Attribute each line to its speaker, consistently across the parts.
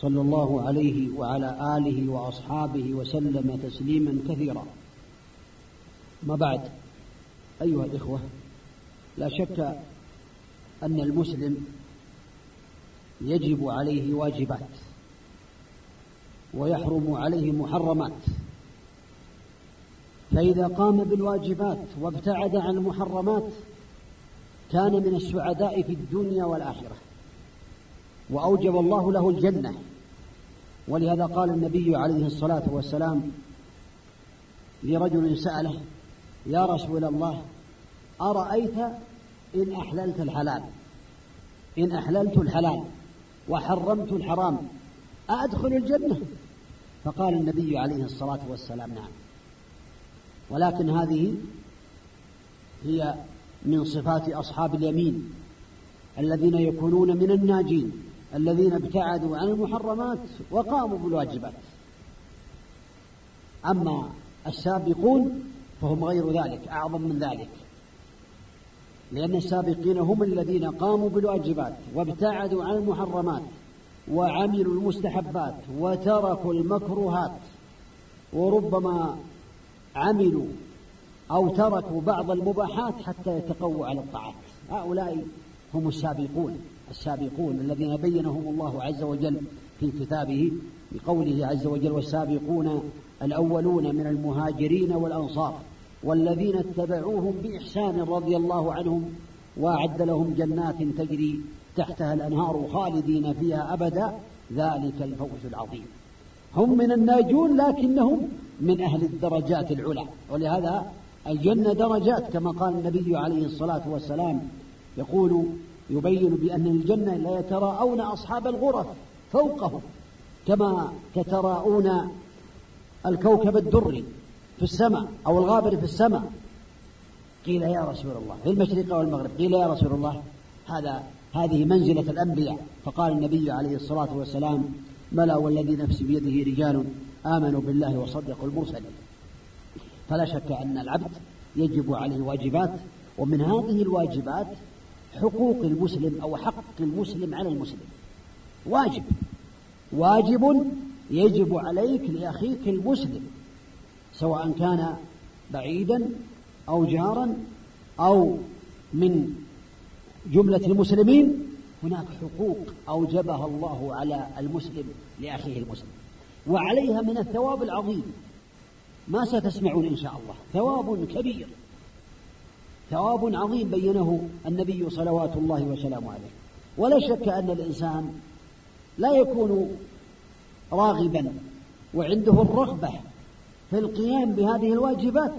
Speaker 1: صلى الله عليه وعلى آله وأصحابه وسلم تسليما كثيرا. ما بعد أيها الإخوة لا شك أن المسلم يجب عليه واجبات ويحرم عليه محرمات. فإذا قام بالواجبات وابتعد عن المحرمات كان من السعداء في الدنيا والآخرة وأوجب الله له الجنة. ولهذا قال النبي عليه الصلاة والسلام لرجل سأله يا رسول الله أرأيت إن أحللت الحلال؟ إن أحللت الحلال وحرمت الحرام أأدخل الجنة؟ فقال النبي عليه الصلاة والسلام نعم. ولكن هذه هي من صفات أصحاب اليمين الذين يكونون من الناجين. الذين ابتعدوا عن المحرمات وقاموا بالواجبات. أما السابقون فهم غير ذلك أعظم من ذلك. لأن السابقين هم الذين قاموا بالواجبات وابتعدوا عن المحرمات وعملوا المستحبات وتركوا المكروهات وربما عملوا أو تركوا بعض المباحات حتى يتقووا على الطاعات. هؤلاء هم السابقون. السابقون الذين بينهم الله عز وجل في كتابه بقوله عز وجل والسابقون الأولون من المهاجرين والأنصار والذين اتبعوهم بإحسان رضي الله عنهم وأعد لهم جنات تجري تحتها الأنهار خالدين فيها أبدا ذلك الفوز العظيم. هم من الناجون لكنهم من أهل الدرجات العلى ولهذا الجنة درجات كما قال النبي عليه الصلاة والسلام يقول يبين بأن الجنة لا يتراءون أصحاب الغرف فوقهم كما تتراءون الكوكب الدري في السماء أو الغابر في السماء. قيل يا رسول الله في المشرق والمغرب قيل يا رسول الله هذا هذه منزلة الأنبياء. فقال النبي عليه الصلاة والسلام بلى والذي نفسي بيده رجال آمنوا بالله وصدقوا المرسلين. فلا شك أن العبد يجب عليه واجبات ومن هذه الواجبات حقوق المسلم أو حق المسلم على المسلم. واجب. واجب يجب عليك لأخيك المسلم سواء كان بعيدا أو جارا أو من جملة المسلمين هناك حقوق أوجبها الله على المسلم لأخيه المسلم. وعليها من الثواب العظيم. ما ستسمعون إن شاء الله. ثواب كبير. ثواب عظيم بينه النبي صلوات الله وسلامه عليه. ولا شك أن الإنسان لا يكون راغبا وعنده الرغبة في القيام بهذه الواجبات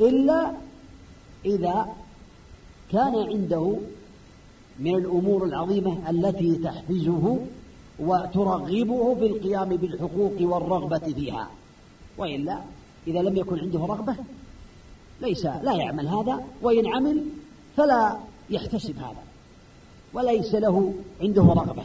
Speaker 1: إلا إذا كان عنده من الأمور العظيمة التي تحفزه وترغبه في القيام بالحقوق والرغبة فيها. وإلا إذا لم يكن عنده رغبة ليس لا يعمل هذا وإن عمل فلا يحتسب هذا وليس له عنده رغبة.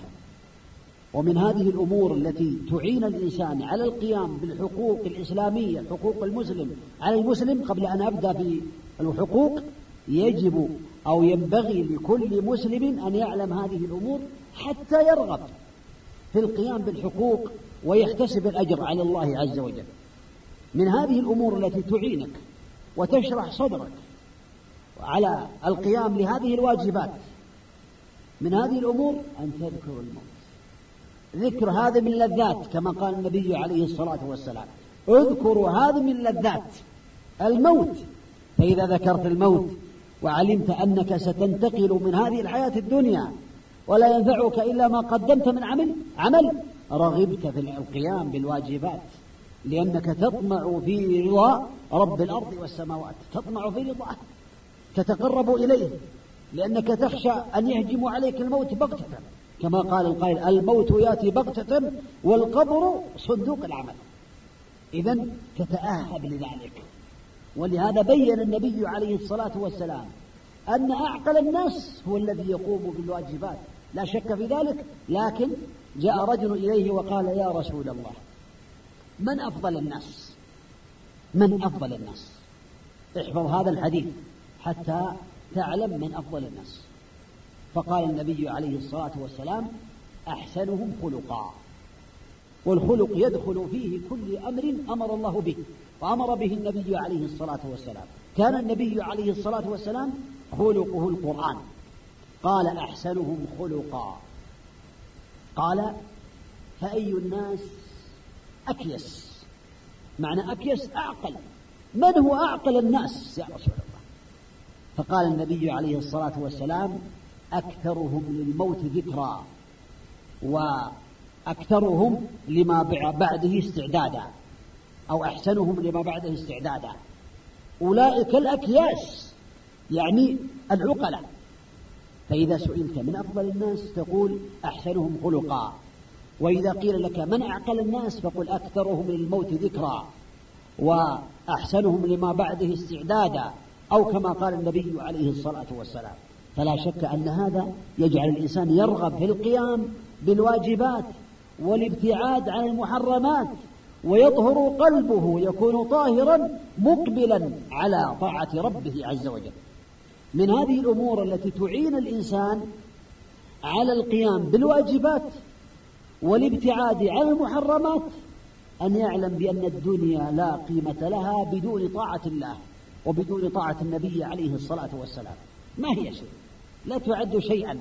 Speaker 1: ومن هذه الأمور التي تعين الإنسان على القيام بالحقوق الإسلامية حقوق المسلم على المسلم قبل أن أبدأ في الحقوق يجب أو ينبغي لكل مسلم أن يعلم هذه الأمور حتى يرغب في القيام بالحقوق ويحتسب الأجر على الله عز وجل. من هذه الأمور التي تعينك وتشرح صدرك على القيام لهذه الواجبات. من هذه الأمور أن تذكر الموت. ذكر هذا من لذات كما قال النبي عليه الصلاة والسلام. اذكروا هذا من لذات الموت. فإذا ذكرت الموت وعلمت أنك ستنتقل من هذه الحياة الدنيا ولا ينفعك إلا ما قدمت من عمل عمل رغبت في القيام بالواجبات. لأنك تطمع في رضا رب الأرض والسماوات تطمع في رضاه تتقرب إليه لأنك تخشى أن يهجم عليك الموت بغتة. كما قال القائل الموت يأتي بغتة والقبر صندوق العمل. إذا تتأهب لذلك. ولهذا بين النبي عليه الصلاة والسلام أن أعقل الناس هو الذي يقوم بالواجبات. لا شك في ذلك لكن جاء رجل إليه وقال يا رسول الله من أفضل الناس؟ من أفضل الناس؟ احفظ هذا الحديث حتى تعلم من أفضل الناس. فقال النبي عليه الصلاة والسلام أحسنهم خلقا. والخلق يدخل فيه كل أمر أمر الله به وأمر به النبي عليه الصلاة والسلام. كان النبي عليه الصلاة والسلام خلقه القرآن. قال أحسنهم خلقا. قال فأي الناس أكيس معنى أكيس أعقل. من هو أعقل الناس يا رسول الله؟ فقال النبي عليه الصلاة والسلام أكثرهم للموت ذكرا وأكثرهم لما بعده استعدادا أو أحسنهم لما بعده استعدادا. أولئك الأكياس يعني العقلاء. فإذا سئلت من أفضل الناس تقول أحسنهم خلقا. وإذا قيل لك من أعقل الناس فقل أكثرهم للموت ذكرا وأحسنهم لما بعده استعدادا أو كما قال النبي عليه الصلاة والسلام. فلا شك أن هذا يجعل الإنسان يرغب في القيام بالواجبات والابتعاد عن المحرمات ويطهر قلبه يكون طاهرا مقبلا على طاعة ربه عز وجل. من هذه الأمور التي تعين الإنسان على القيام بالواجبات والابتعاد عن المحرمات أن يعلم بأن الدنيا لا قيمة لها بدون طاعة الله وبدون طاعة النبي عليه الصلاة والسلام. ما هي شيء؟ لا تعد شيئا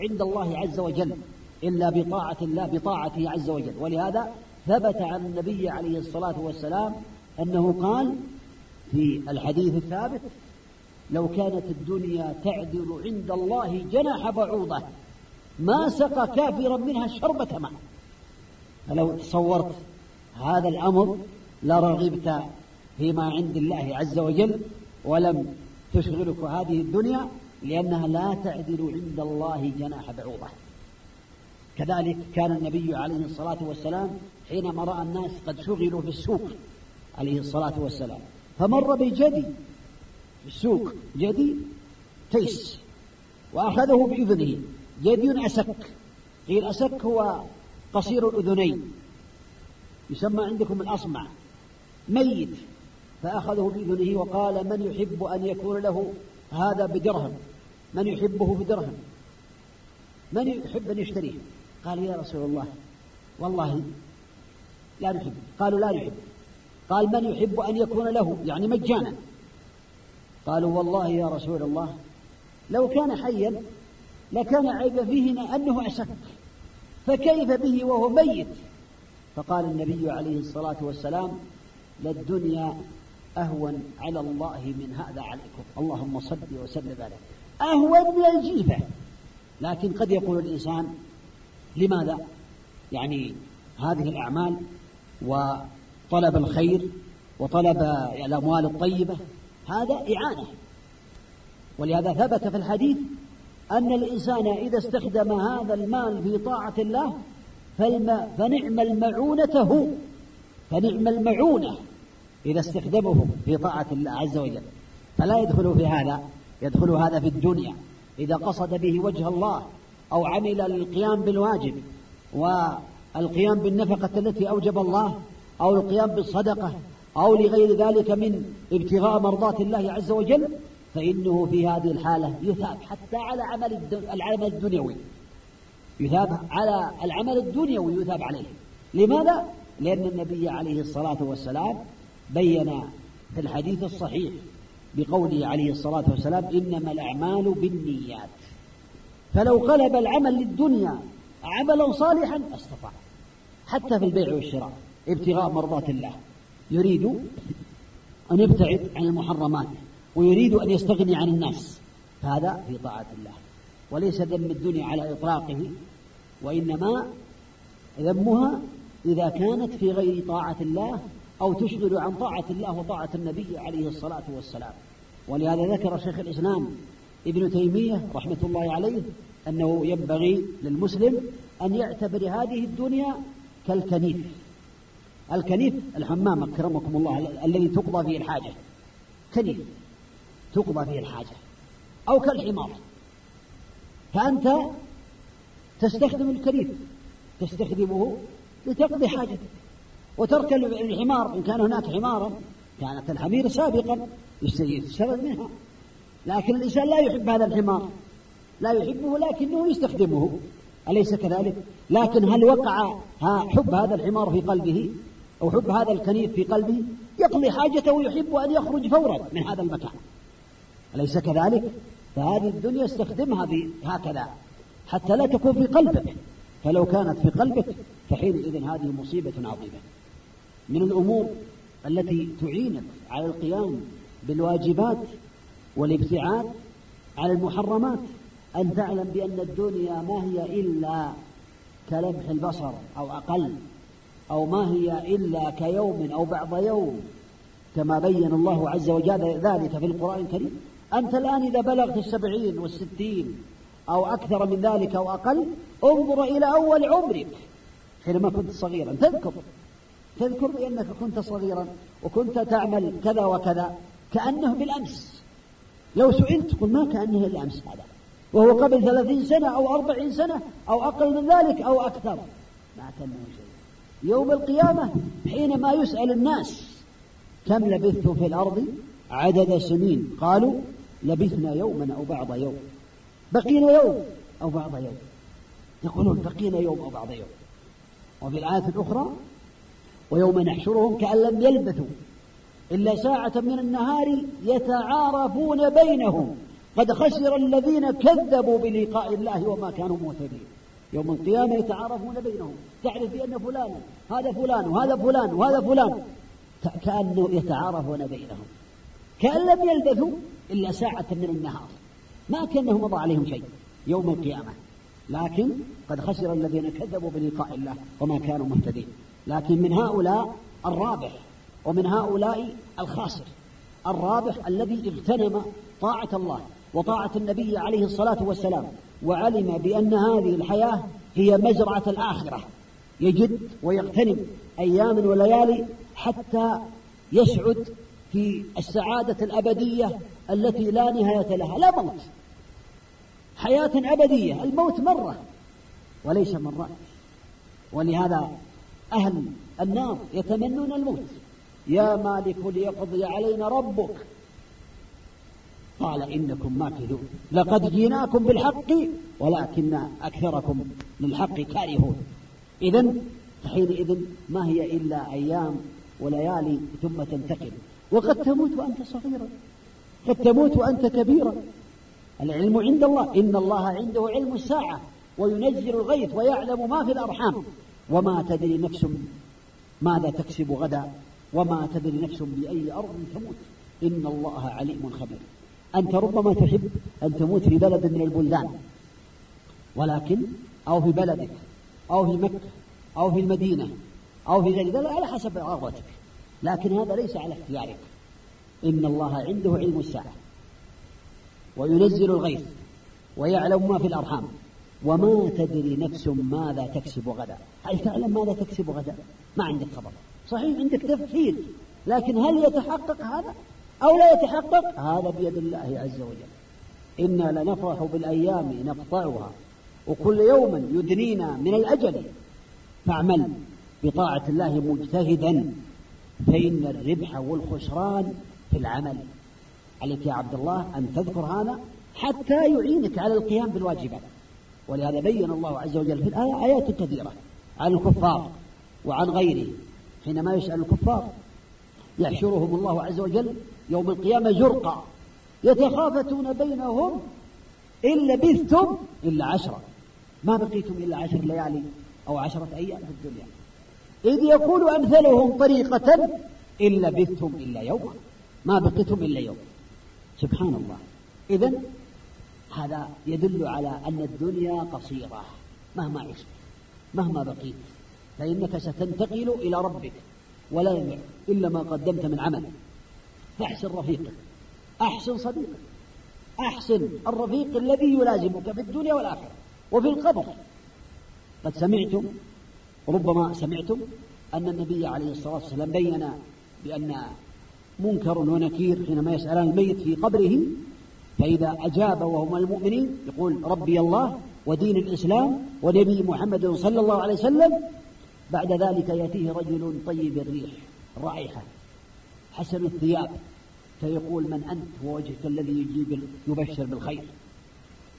Speaker 1: عند الله عز وجل إلا بطاعة الله بطاعته عز وجل. ولهذا ثبت عن النبي عليه الصلاة والسلام أنه قال في الحديث الثابت لو كانت الدنيا تعدل عند الله جناح بعوضة ما سقى كافرا منها شربة ماء فلو تصورت هذا الأمر لرغبت فيما عند الله عز وجل ولم تشغلك هذه الدنيا لأنها لا تعدل عند الله جناح بعوضة. كذلك كان النبي عليه الصلاة والسلام حينما رأى الناس قد شغلوا في السوق عليه الصلاة والسلام فمر بجدي في السوق جدي تيس وأخذه بإذنه. جدي أسك قيل أسك هو قصير الأذنين. يسمى عندكم الأصمع. ميت. فأخذه بإذنه وقال من يحب أن يكون له هذا بدرهم؟ من يحبه بدرهم؟ من يحب أن يشتريه؟ قال يا رسول الله والله لا نحب. قالوا لا نحب. قال من يحب أن يكون له؟ يعني مجانا. قالوا والله يا رسول الله لو كان حيا لكان عيب فيه أنه أسك فكيف به وهو ميت؟ فقال النبي عليه الصلاة والسلام للدنيا أهون على الله من هذا عليكم. اللهم صل وسلم عليه. أهون من الجيفة لكن قد يقول الإنسان لماذا؟ يعني هذه الأعمال وطلب الخير وطلب الأموال الطيبة هذا إعانة. ولهذا ثبت في الحديث أن الإنسان إذا استخدم هذا المال في طاعة الله فنعم المعونة هو فنعم المعونة إذا استخدمه في طاعة الله عز وجل. فلا يدخل في هذا يدخل هذا في الدنيا. إذا قصد به وجه الله أو عمل للقيام بالواجب والقيام بالنفقة التي أوجب الله أو القيام بالصدقة أو لغير ذلك من ابتغاء مرضات الله عز وجل فإنه في هذه الحالة يثاب حتى على عمل العمل الدنيوي. يثاب على العمل الدنيوي يثاب عليه. لماذا؟ لأن النبي عليه الصلاة والسلام بين في الحديث الصحيح بقوله عليه الصلاة والسلام إنما الأعمال بالنيات. فلو قلب العمل للدنيا عملا صالحا استطاع. حتى في البيع والشراء ابتغاء مرضات الله. يريد أن يبتعد عن المحرمات. ويريد أن يستغني عن الناس هذا في طاعة الله. وليس ذم الدنيا على إطلاقه وإنما ذمها إذا كانت في غير طاعة الله أو تشغل عن طاعة الله وطاعة النبي عليه الصلاة والسلام. ولهذا ذكر شيخ الإسلام ابن تيمية رحمة الله عليه أنه ينبغي للمسلم أن يعتبر هذه الدنيا كالكنيف. الكنيف الحمام أكرمكم الله الذي تقضى فيه الحاجة. كنيف. تقضى فيه الحاجة أو كالحمار. فأنت تستخدم الكنيف تستخدمه لتقضي حاجتك. وتركب الحمار إن كان هناك حمارا كانت الحمير سابقا يستفاد منها. لكن الإنسان لا يحب هذا الحمار. لا يحبه لكنه يستخدمه. أليس كذلك؟ لكن هل وقع حب هذا الحمار في قلبه؟ أو حب هذا الكنيف في قلبه؟ يقضي حاجته ويحب أن يخرج فورا من هذا المكان. أليس كذلك؟ فهذه الدنيا استخدمها هكذا حتى لا تكون في قلبك. فلو كانت في قلبك فحينئذ هذه مصيبة عظيمة. من الأمور التي تعينك على القيام بالواجبات والابتعاد على المحرمات أن تعلم بأن الدنيا ما هي إلا كلمح البصر أو أقل أو ما هي إلا كيوم أو بعض يوم كما بين الله عز وجل ذلك في القرآن الكريم. أنت الآن إذا بلغت السبعين والستين أو أكثر من ذلك أو أقل انظر إلى أول عمرك. حينما كنت صغيرا تذكر. تذكر بأنك كنت صغيرا وكنت تعمل كذا وكذا كأنه بالأمس. لو سئلت قل ما كأنه الأمس هذا. وهو قبل ثلاثين سنة أو أربعين سنة أو أقل من ذلك أو أكثر. ما كأنه شيء. يوم القيامة حينما يسأل الناس كم لبثتم في الأرض؟ عدد سنين. قالوا لبثنا يوما أو بعض يوم. بقينا يوم أو بعض يوم. يقولون بقينا يوم أو بعض يوم. وفي الآية الأخرى ويوم نحشرهم كأن لم يلبثوا إلا ساعة من النهار يتعارفون بينهم. قد خسر الذين كذبوا بلقاء الله وما كانوا مهتدين يوم القيامة يتعارفون بينهم. تعرف بأن فلان هذا فلان وهذا فلان وهذا فلان. كأنه يتعارفون بينهم. كأن لم يلبثوا إلا ساعة من النهار. ما كأنه مضى عليهم شيء يوم القيامة. لكن قد خسر الذين كذبوا بلقاء الله وما كانوا مهتدين. لكن من هؤلاء الرابح ومن هؤلاء الخاسر. الرابح الذي اغتنم طاعة الله وطاعة النبي عليه الصلاة والسلام وعلم بأن هذه الحياة هي مزرعة الآخرة. يجد ويغتنم أياما وليالي حتى يسعد في السعادة الأبدية التي لا نهاية لها لا موت. حياة أبدية الموت مرة وليس مرات ولهذا أهل النار يتمنون الموت. يا مالك ليقضي علينا ربك. قال إنكم ماكثون. لقد جيناكم بالحق ولكن أكثركم للحق كارهون. إذا حينئذ ما هي إلا أيام وليالي ثم تنتقل. وقد تموت وأنت صغيرا. قد تموت وأنت كبيرا. العلم عند الله. إن الله عنده علم الساعة وينزل الغيث ويعلم ما في الأرحام. وما تدري نفس ماذا تكسب غدا وما تدري نفس بأي أرض تموت. إن الله عليم خبير. أنت ربما تحب أن تموت في بلد من البلدان. ولكن أو في بلدك أو في مكة أو في المدينة أو في غير ذلك على حسب رغبتك. لكن هذا ليس على اختيارك. إن الله عنده علم الساعة وينزل الغيث ويعلم ما في الأرحام وما تدري نفس ماذا تكسب غدا. هل تعلم ماذا تكسب غدا؟ ما عندك خبر. صحيح عندك تفكير لكن هل يتحقق هذا؟ أو لا يتحقق؟ هذا بيد الله عز وجل. إنا لنفرح بالأيام نقطعها وكل يوم يدنينا من الأجل. فاعمل بطاعة الله مجتهدا فإن الربح والخسران في العمل. عليك يا عبد الله أن تذكر هذا حتى يعينك على القيام بالواجبات. ولهذا بين الله عز وجل في الآية آيات كثيرة عن الكفار وعن غيره. حينما يسأل الكفار يحشرهم الله عز وجل يوم القيامة زرقا. يتخافتون بينهم إن لبثتم إلا عشرة ما بقيتم إلا عشر ليالي أو عشرة أيام في الدنيا. إذ يقول أمثلهم طريقة إن لبثتم إلا يوما. ما بقيتم إلا يوم. سبحان الله إذا هذا يدل على أن الدنيا قصيرة مهما عشت مهما بقيت. فإنك ستنتقل إلى ربك ولا ينفع إلا ما قدمت من عمل. فاحسن رفيقك أحسن صديقك أحسن الرفيق الذي يلازمك في الدنيا والآخرة وفي القبر. قد سمعتم ربما سمعتم أن النبي عليه الصلاة والسلام بين بأن منكر ونكير حينما يسألان الميت في قبره فإذا أجاب وهم المؤمنين يقول ربي الله ودين الإسلام ونبي محمد صلى الله عليه وسلم. بعد ذلك يأتيه رجل طيب الريح رائحة حسن الثياب فيقول من أنت؟ ووجهك الذي يجيب يبشر بالخير.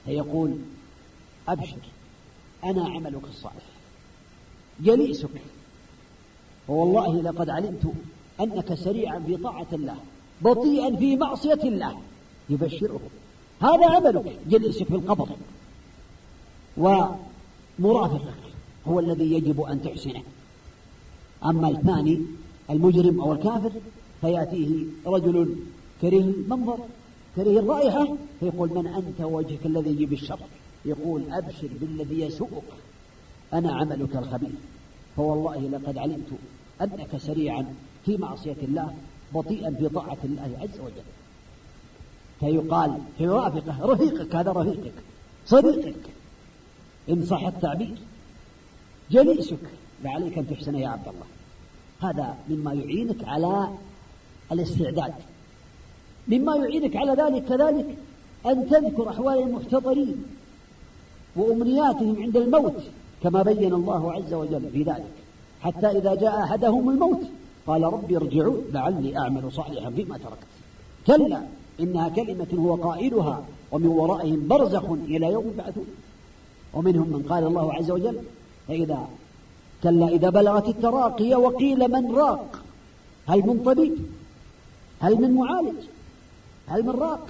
Speaker 1: فيقول أبشر أنا عملك الصالح جليسك ووالله لقد علمت أنك سريعا في طاعة الله بطيئا في معصية الله. يبشره هذا عملك. جلسك في القبر. ومرافقك هو الذي يجب أن تحسنه. أما الثاني المجرم أو الكافر فيأتيه رجل كريه المنظر كريه الرائحة فيقول من أنت وجهك الذي يجيب الشر؟ يقول أبشر بالذي يسوءك. أنا عملك الخبيث. فوالله لقد علمت أنك سريعا في معصية الله بطيئا في طاعة الله عز وجل. فيقال فيرافقه رفيقك هذا رفيقك صديقك إن صح التعبير جليسك فعليك أن تحسن يا عبد الله. هذا مما يعينك على الاستعداد. مما يعينك على ذلك كذلك أن تذكر أحوال المحتضرين وأمنياتهم عند الموت كما بين الله عز وجل في ذلك حتى إذا جاء أحدهم الموت قال ربي ارجعون لعلي أعمل صالحا فيما تركت. كلا إنها كلمة هو قائلها ومن ورائهم برزخ إلى يوم يبعثون. ومنهم من قال الله عز وجل فإذا كلا إذا بلغت التراقي وقيل من راق هل من طبيب؟ هل من معالج؟ هل من راق؟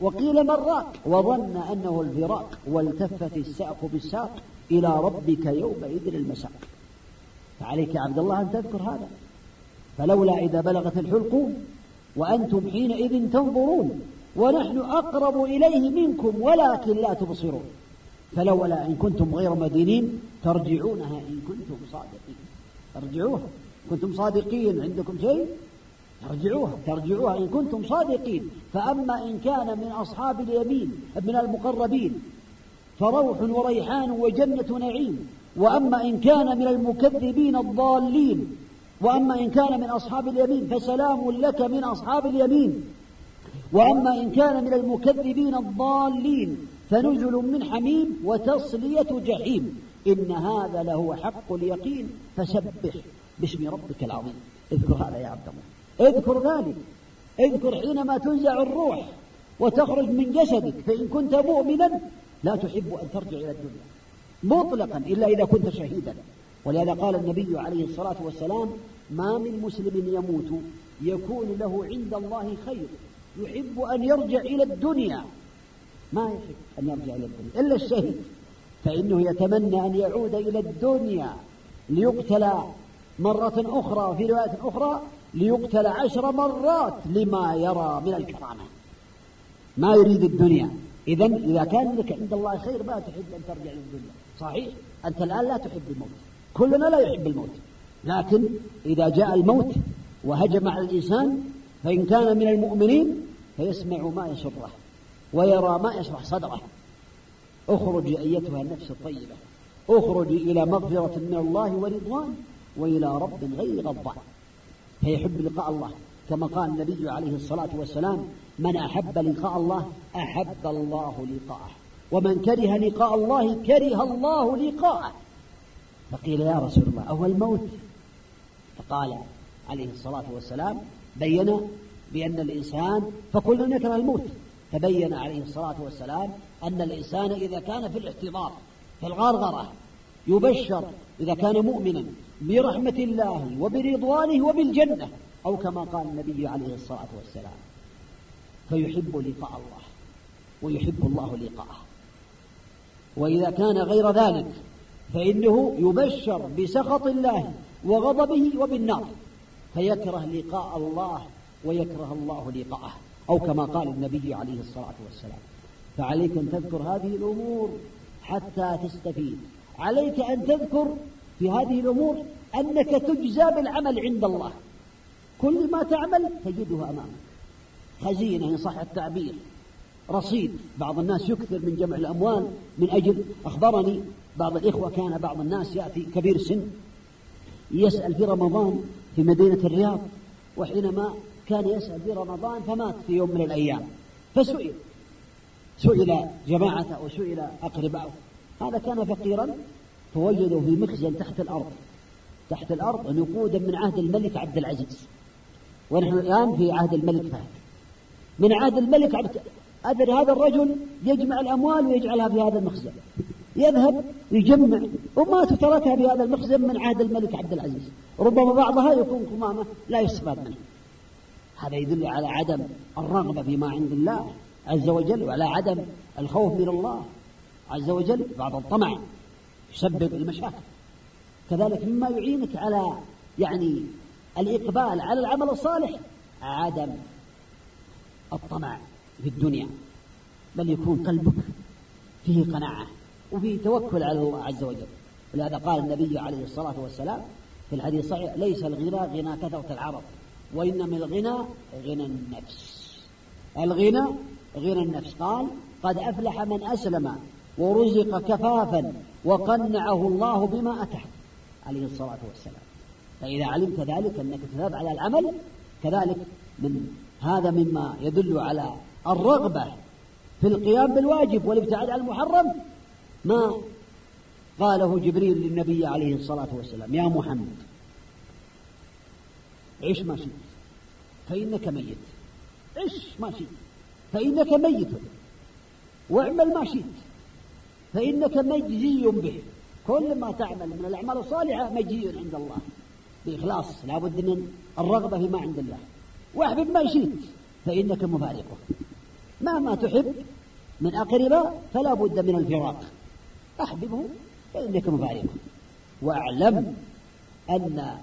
Speaker 1: وقيل من راق وظن أنه الفراق والتفت الساق بالساق إلى ربك يومئذ المساق. فعليك يا عبد الله أن تذكر هذا. فلولا إذا بلغت الحلقوم وأنتم حينئذ تنظرون ونحن أقرب إليه منكم ولكن لا تبصرون. فلولا إن كنتم غير مدينين ترجعونها إن كنتم صادقين. ترجعوها. كنتم صادقين عندكم شيء؟ ترجعوها. ترجعوها إن كنتم صادقين. فأما إن كان من أصحاب اليمين من المقربين فروح وريحان وجنة نعيم. وأما إن كان من المكذبين الضالين وأما إن كان من أصحاب اليمين فسلام لك من أصحاب اليمين. وأما إن كان من المكذبين الضالين فنزل من حميم وتصلية جحيم. إن هذا لهو حق اليقين. فسبح باسم ربك العظيم. اذكر هذا يا عبد الله. اذكر ذلك. اذكر حينما تنزع الروح وتخرج من جسدك. فإن كنت مؤمنا لا تحب أن ترجع إلى الدنيا. مطلقا إلا إذا كنت شهيدا. ولهذا قال النبي عليه الصلاة والسلام ما من مسلم يموت يكون له عند الله خير يحب أن يرجع إلى الدنيا. ما يحب أن يرجع إلى الدنيا إلا الشهيد. فإنه يتمنى أن يعود إلى الدنيا ليقتل مرة أخرى وفي رواية أخرى ليقتل عشر مرات لما يرى من الكرامة. ما يريد الدنيا. إذا إذا كان لك عند الله خير ما تحب أن ترجع للدنيا صحيح؟ أنت الآن لا تحب الموت. كلنا لا يحب الموت. لكن إذا جاء الموت وهجم على الإنسان فإن كان من المؤمنين فيسمع ما يسره ويرى ما يشرح صدره. اخرج أيتها النفس الطيبة. اخرج إلى مغفرة من الله ورضوان وإلى رب غير غضبان فيحب لقاء الله. كما قال النبي عليه الصلاة والسلام من أحب لقاء الله أحب الله لقاءه. ومن كره لقاء الله كره الله لقاءه. فقيل يا رسول الله أهو الموت فقال عليه الصلاة والسلام بين بأن الإنسان فكلنا نكره الموت فبين عليه الصلاة والسلام أن الإنسان إذا كان في الاحتضار في الغرغرة يبشر إذا كان مؤمنا برحمة الله وبرضوانه وبالجنة أو كما قال النبي عليه الصلاة والسلام فيحب لقاء الله ويحب الله لقاءه. وإذا كان غير ذلك فإنه يبشر بسخط الله وغضبه وبالنار فيكره لقاء الله ويكره الله لقاءه أو كما قال النبي عليه الصلاة والسلام. فعليك أن تذكر هذه الأمور حتى تستفيد. عليك أن تذكر في هذه الأمور أنك تجزى بالعمل عند الله. كل ما تعمل تجده أمامك. خزينة إن صح التعبير. رصيد. بعض الناس يكثر من جمع الأموال من أجل أخبرني بعض الإخوة كان بعض الناس يأتي كبير السن يسأل في رمضان في مدينة الرياض وحينما كان يسأل في رمضان فمات في يوم من الأيام. فسئل. سئل جماعته وسئل أقربائه. هذا كان فقيرا فوجدوا في مخزن تحت الأرض. تحت الأرض نقودا من عهد الملك عبد العزيز. ونحن الآن في عهد الملك فهد. من عهد الملك عبد أدري هذا الرجل يجمع الأموال ويجعلها في هذا المخزن. يذهب يجمع. وما تتركها في هذا المخزن من عهد الملك عبد العزيز. ربما بعضها يكون قمامة لا يستفاد منه. هذا يدل على عدم الرغبة فيما عند الله عز وجل وعلى عدم الخوف من الله عز وجل. بعض الطمع يسبب المشاكل. كذلك مما يعينك على يعني الإقبال على العمل الصالح عدم الطمع في الدنيا. بل يكون قلبك فيه قناعة. وفيه توكل على الله عز وجل. ولهذا قال النبي عليه الصلاة والسلام في الحديث الصحيح ليس الغنى غنى كثرة العرب وإنما الغنى غنى النفس. الغنى غنى النفس. قال قد أفلح من أسلم ورزق كفافا وقنعه الله بما أتاه. عليه الصلاة والسلام. فإذا علمت ذلك أنك تثاب على العمل كذلك من هذا مما يدل على الرغبة في القيام بالواجب والابتعاد عن المحرم ما قاله جبريل للنبي عليه الصلاة والسلام؟ يا محمد. عش ما شئت فإنك ميت. عش ما شئت فإنك ميت. واعمل ما شئت فإنك مجزي به. كل ما تعمل من الأعمال الصالحة مجزي عند الله. بإخلاص لا بد من الرغبة فيما عند الله. واحبب ما شئت فإنك مفارقه. مهما تحب من أقرباء فلا بد من الفراق. أحببه فإنك مفارقه وأعلم أن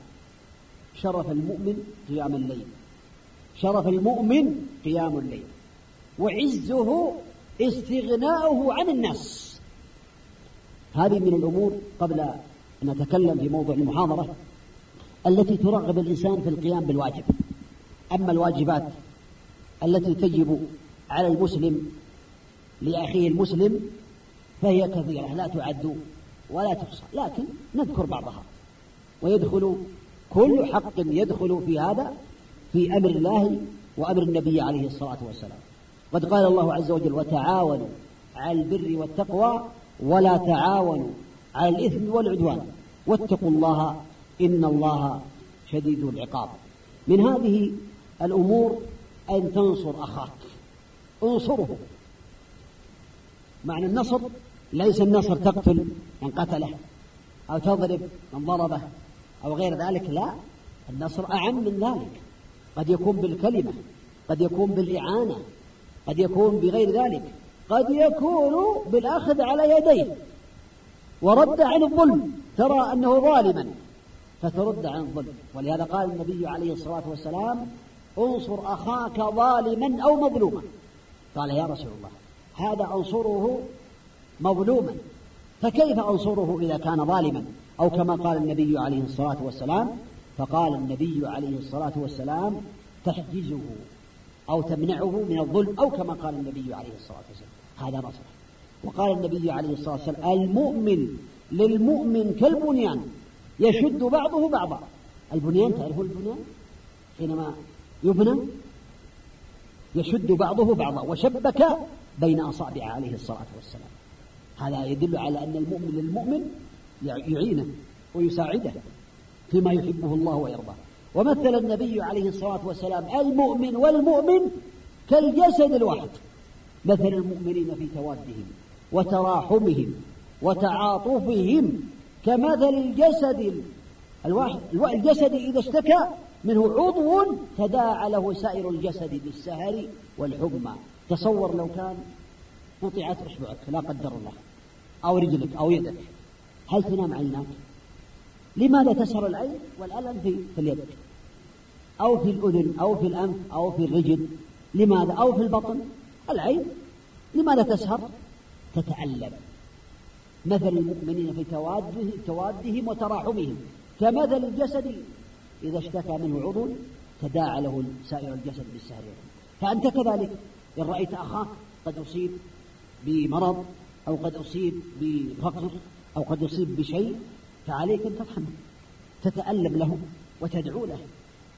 Speaker 1: شرف المؤمن قيام الليل. شرف المؤمن قيام الليل. وعزه استغناؤه عن الناس. هذه من الأمور قبل أن نتكلم في موضوع المحاضرة التي ترغب الإنسان في القيام بالواجب. أما الواجبات التي تجب على المسلم لأخيه المسلم فهي كثيرة لا تعد ولا تحصى لكن نذكر بعضها. ويدخل كل حق يدخل في هذا في أمر الله وأمر النبي عليه الصلاة والسلام. قد قال الله عز وجل وتعاونوا على البر والتقوى ولا تعاونوا على الإثم والعدوان واتقوا الله إن الله شديد العقاب. من هذه الأمور أن تنصر أخاك. انصره. معنى النصر ليس النصر تقتل من قتله أو تضرب من ضربه أو غير ذلك لا النصر أعم من ذلك. قد يكون بالكلمة قد يكون بالإعانة قد يكون بغير ذلك. قد يكون بالأخذ على يديه. ورد عن الظلم ترى أنه ظالما فترد عن الظلم. ولهذا قال النبي عليه الصلاة والسلام انصر أخاك ظالما أو مظلوما. قال يا رسول الله هذا أنصره مظلوما. فكيف أنصره إذا كان ظالما؟ أو كما قال النبي عليه الصلاة والسلام فقال النبي عليه الصلاة والسلام تحجزه أو تمنعه من الظلم أو كما قال النبي عليه الصلاة والسلام. هذا نصر وقال النبي عليه الصلاة والسلام المؤمن للمؤمن كالبنيان يشد بعضه بعضا. البنيان تعرفون البنيان؟ حينما يبنى يشد بعضه بعضا وشبك بين أصابع عليه الصلاة والسلام. هذا يدل على أن المؤمن للمؤمن يعينه ويساعده فيما يحبه الله ويرضاه. ومثل النبي عليه الصلاة والسلام المؤمن والمؤمن كالجسد الواحد. مثل المؤمنين في توادهم وتراحمهم وتعاطفهم كمثل الجسد الواحد. الجسد إذا اشتكى منه عضو تداعى له سائر الجسد بالسهر والحمى. تصور لو كان قطعت اصبعك لا قدر الله. أو رجلك أو يدك. هل تنام عيناك لماذا تسهر العين والألم في, في اليد أو في الأذن أو في الأنف أو في الرجل. لماذا؟ أو في البطن؟ العين. لماذا تسهر؟ تتألم مثل المؤمنين في تواده توادهم وتراحمهم. كمثل الجسد. إذا اشتكى منه عضو تداعى له سائر الجسد بالسهر. فأنت كذلك. إن رأيت أخاك قد أصيب بمرض أو قد أصيب بفقر أو قد يصيب بشيء فعليك أن ترحمه. تتألم له وتدعو له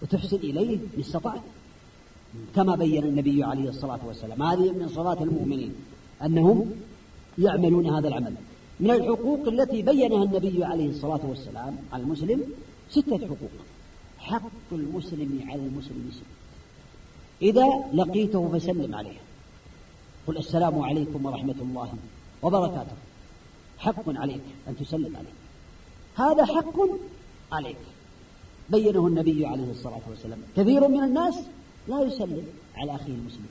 Speaker 1: وتحسن إليه إن استطعت. كما بين النبي عليه الصلاة والسلام هذه من صلاة المؤمنين أنهم يعملون هذا العمل. من الحقوق التي بينها النبي عليه الصلاة والسلام على المسلم ستة حقوق. حق المسلم على المسلم. ست إذا لقيته فسلم عليه. قل السلام عليكم ورحمة الله. وبركاته. حق عليك أن تسلم عليه. هذا حق عليك. بينه النبي عليه الصلاة والسلام. كثير من الناس لا يسلم على أخيه المسلم.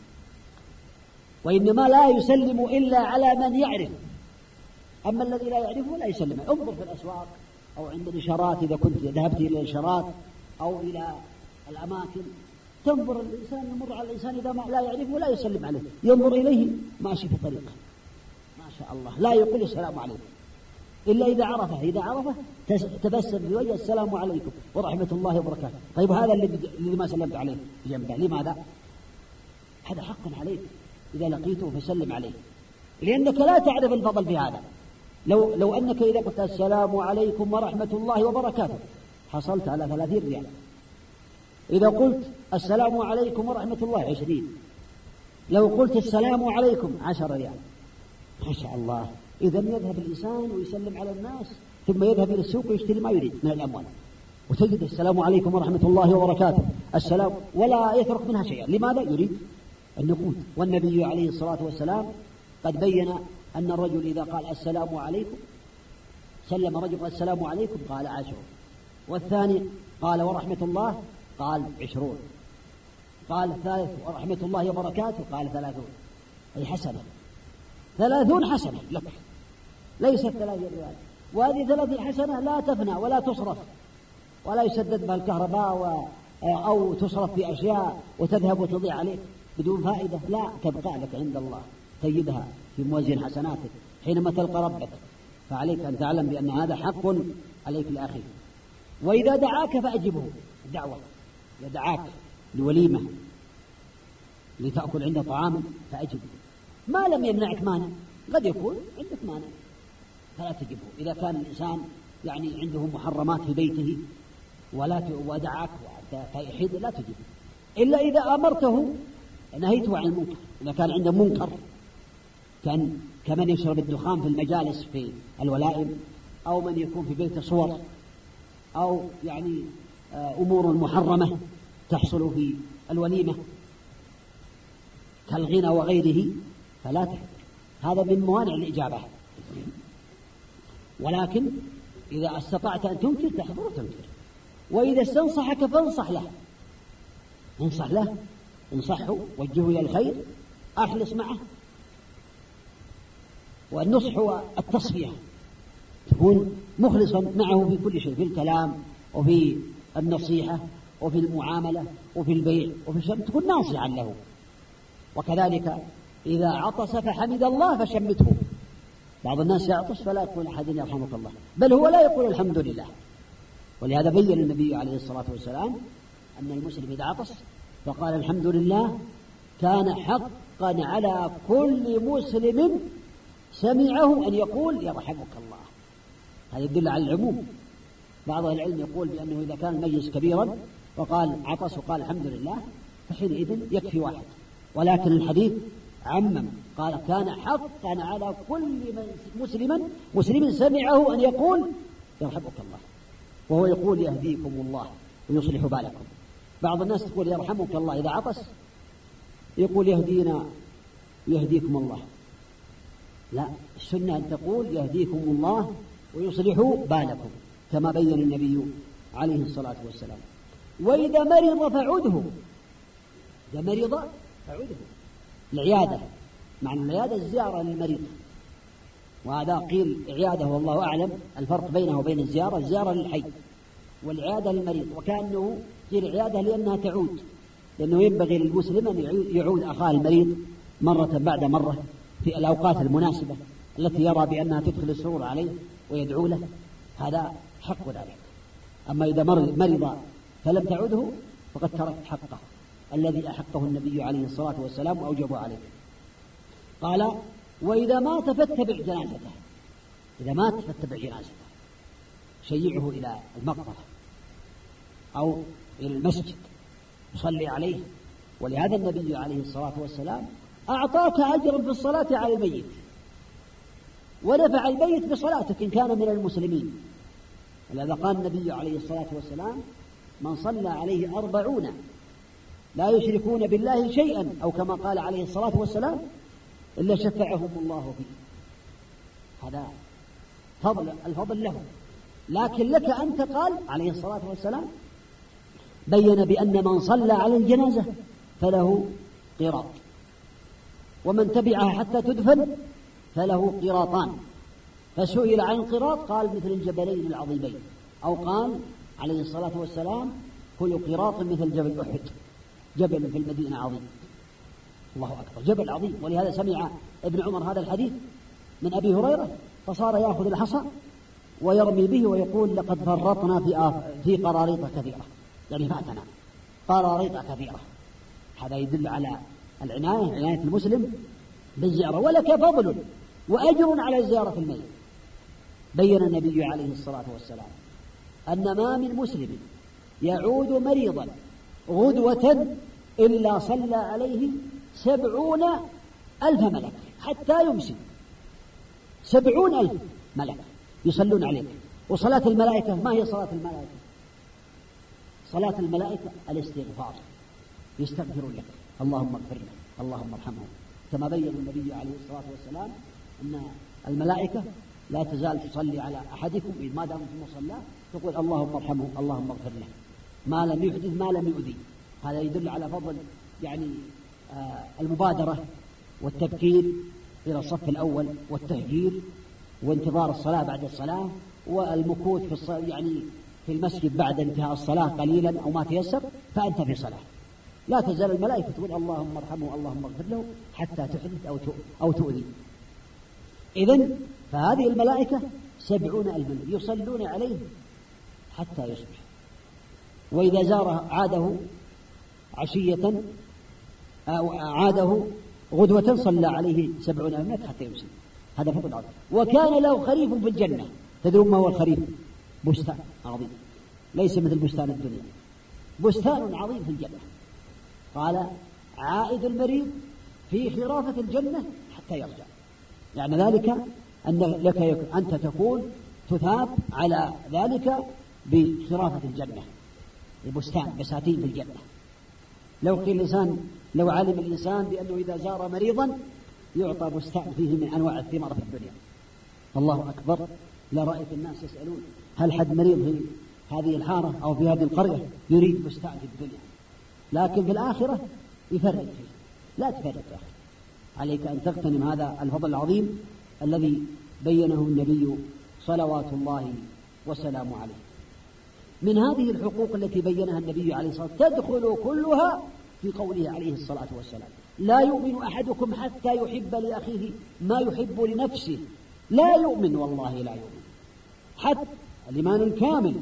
Speaker 1: وإنما لا يسلم إلا على من يعرف. أما الذي لا يعرفه لا يسلم انظر في الأسواق أو عند الإشارات إذا كنت ذهبت إلى الإشارات أو إلى الأماكن. تنظر الإنسان يمر على الإنسان إذا ما لا يعرفه لا يسلم عليه. ينظر إليه ماشي في طريقه. الله. لا يقول السلام عليكم. إلا إذا عرفه إذا عرفه تبسم في وجهه السلام عليكم ورحمة الله وبركاته. طيب هذا اللي ما سلمت عليه جنبه لماذا؟ هذا حق عليك. إذا لقيته فسلم عليه. لأنك لا تعرف الفضل في هذا. لو, لو أنك إذا قلت السلام عليكم ورحمة الله وبركاته حصلت على ثلاثين ريال. إذا قلت السلام عليكم ورحمة الله عشرين. لو قلت السلام عليكم عشر ريال. ما شاء الله. إذا يذهب الإنسان ويسلم على الناس ثم يذهب إلى السوق ويشتري ما يريد من الأموال. وتجد السلام عليكم ورحمة الله وبركاته. السلام ولا يترك منها شيئا. لماذا؟ يريد النقود والنبي عليه الصلاة والسلام قد بين أن الرجل إذا قال السلام عليكم سلم رجل السلام عليكم قال عشر والثاني قال ورحمة الله قال عشرون. قال الثالث ورحمة الله وبركاته قال ثلاثون. أي حسنة ثلاثون حسنة لك. ليست ثلاثين ريال. وهذه ثلاثين حسنة لا تفنى ولا تصرف. ولا يسدد بها الكهرباء أو تصرف في أشياء وتذهب وتضيع عليك بدون فائدة. لا تبقى لك عند الله. تجدها في موازين حسناتك. حينما تلقى ربك فعليك أن تعلم بأن هذا حق عليك لأخيك. وإذا دعاك فأجبه. دعوة. يدعاك لوليمة لتأكل عنده طعاما فأجبه. ما لم يمنعك مانع. قد يكون عندك مانع. فلا تجبه. إذا كان الإنسان يعني عنده محرمات في بيته ولا ودعاك فيحيد لا تجبه. إلا إذا أمرته نهيته عن المنكر. إذا كان عنده منكر كان كمن يشرب الدخان في المجالس في الولائم أو من يكون في بيته صور أو يعني آه، أمور محرمة تحصل في الوليمة كالغنى وغيره فلا هذا من موانع الإجابة. ولكن إذا استطعت أن تنكر تحضر وتنكر. وإذا استنصحك فانصح له. انصح له. انصحه. وجهه إلى الخير. أخلص معه. والنصح هو التصفية تكون مخلصا معه في كل شيء في الكلام وفي النصيحة وفي المعاملة وفي البيع وفي الشر. تكون ناصحا له. وكذلك إذا عطس فحمد الله فشمته. بعض الناس يعطس فلا يقول أحد يرحمك الله. بل هو لا يقول الحمد لله. ولهذا بين النبي عليه الصلاة والسلام أن المسلم إذا عطس فقال الحمد لله كان حقا على كل مسلم سمعه أن يقول يرحمك الله. هذا يدل على العموم. بعض العلم يقول بأنه إذا كان المجلس كبيرا وقال عطس وقال الحمد لله فحينئذ يكفي واحد. ولكن الحديث عمم. قال كان حقا على كل مسلما مسلم سمعه أن يقول يرحمك الله وهو يقول يهديكم الله ويصلح بالكم. بعض الناس تقول يرحمك الله إذا عطس يقول يهدينا يهديكم الله. لا السنة أن تقول يهديكم الله ويصلح بالكم كما بين النبي عليه الصلاة والسلام. وإذا مرض فعده إذا مرض فعده. العيادة. معنى العيادة الزيارة للمريض. وهذا قيل عيادة والله أعلم الفرق بينه وبين الزيارة الزيارة للحي والعيادة للمريض. وكأنه قيل عيادة لأنها تعود لأنه ينبغي للمسلم أن يعود أخاه المريض مرة بعد مرة في الأوقات المناسبة التي يرى بأنها تدخل السرور عليه ويدعو له. هذا حق ذلك. أما إذا مرض فلم تعده فقد تركت حقه. الذي أحقه النبي عليه الصلاة والسلام وأوجبه عليه. قال وإذا مات فاتبع جنازته. إذا مات فاتبع جنازته. شيعه إلى المقبرة أو إلى المسجد صلي عليه. ولهذا النبي عليه الصلاة والسلام أعطاك أجرا في الصلاة على الميت. ونفع الميت بصلاتك إن كان من المسلمين. ولهذا قال النبي عليه الصلاة والسلام من صلى عليه أربعون لا يشركون بالله شيئا أو كما قال عليه الصلاة والسلام إلا شفعهم الله فيه هذا فضل الفضل له لكن لك أنت قال عليه الصلاة والسلام بين بأن من صلى على الجنازة فله قراط. ومن تبعها حتى تدفن فله قراطان. فسئل عن القراط قال مثل الجبلين العظيمين أو قال عليه الصلاة والسلام كل قراط مثل جبل أحد. جبل في المدينة عظيم. الله أكبر. جبل عظيم. ولهذا سمع ابن عمر هذا الحديث من أبي هريرة فصار يأخذ الحصى ويرمي به ويقول لقد فرطنا في في قراريط كثيرة يعني فاتنا قراريط كثيرة هذا يدل على العناية عناية المسلم بالزيارة. ولك فضل وأجر على زيارة الميت. بين النبي عليه الصلاة والسلام أن ما من مسلم يعود مريضا غدوة إلا صلى عليه سبعون ألف ملك حتى يمسي سبعون ألف ملك يصلون عليك وصلاة الملائكة ما هي صلاة الملائكة؟ صلاة الملائكة الاستغفار. يستغفرون لك. اللهم اغفر له اللهم ارحمه كما بين النبي عليه الصلاة والسلام أن الملائكة لا تزال تصلي على أحدكم ما دام في مصلاه تقول اللهم ارحمه اللهم اغفر له ما لم يحدث ما لم يؤذي. هذا يدل على فضل يعني آه المبادرة والتبكير إلى الصف الأول والتهجير وانتظار الصلاة بعد الصلاة والمكوث في الصلاة يعني في المسجد بعد انتهاء الصلاة قليلا أو ما تيسر فأنت في صلاة. لا تزال الملائكة تقول اللهم ارحمه اللهم اغفر له حتى تحدث أو أو تؤذي. إذا فهذه الملائكة سبعون ألفا يصلون عليه حتى يصبح. وإذا زاره عاده عشية أو عاده غدوة صلى عليه سبعون ألف حتى يمسي هذا فضل عظيم وكان له خريف في الجنة. تدرون ما هو الخريف؟ بستان عظيم. ليس مثل بستان الدنيا. بستان عظيم في الجنة. قال عائد المريض في خرافة الجنة حتى يرجع. يعني ذلك أن لك أنت تكون تثاب على ذلك بخرافة الجنة. البستان بساتين في الجنة لو قيل الإنسان لو علم الإنسان بأنه إذا زار مريضا يعطى بستان فيه من أنواع الثمار في الدنيا. الله أكبر. لرأيت الناس يسألون هل حد مريض في هذه الحارة أو في هذه القرية يريد بستان في الدنيا؟ لكن في الآخرة يفرق. فيه لا تفرق يا أخي. عليك أن تغتنم هذا الفضل العظيم الذي بينه النبي صلوات الله وسلامه عليه. من هذه الحقوق التي بينها النبي عليه الصلاة والسلام. تدخل كلها في قوله عليه الصلاة والسلام. لا يؤمن أحدكم حتى يحب لأخيه ما يحب لنفسه. لا يؤمن والله لا يؤمن. حتى الإيمان الكامل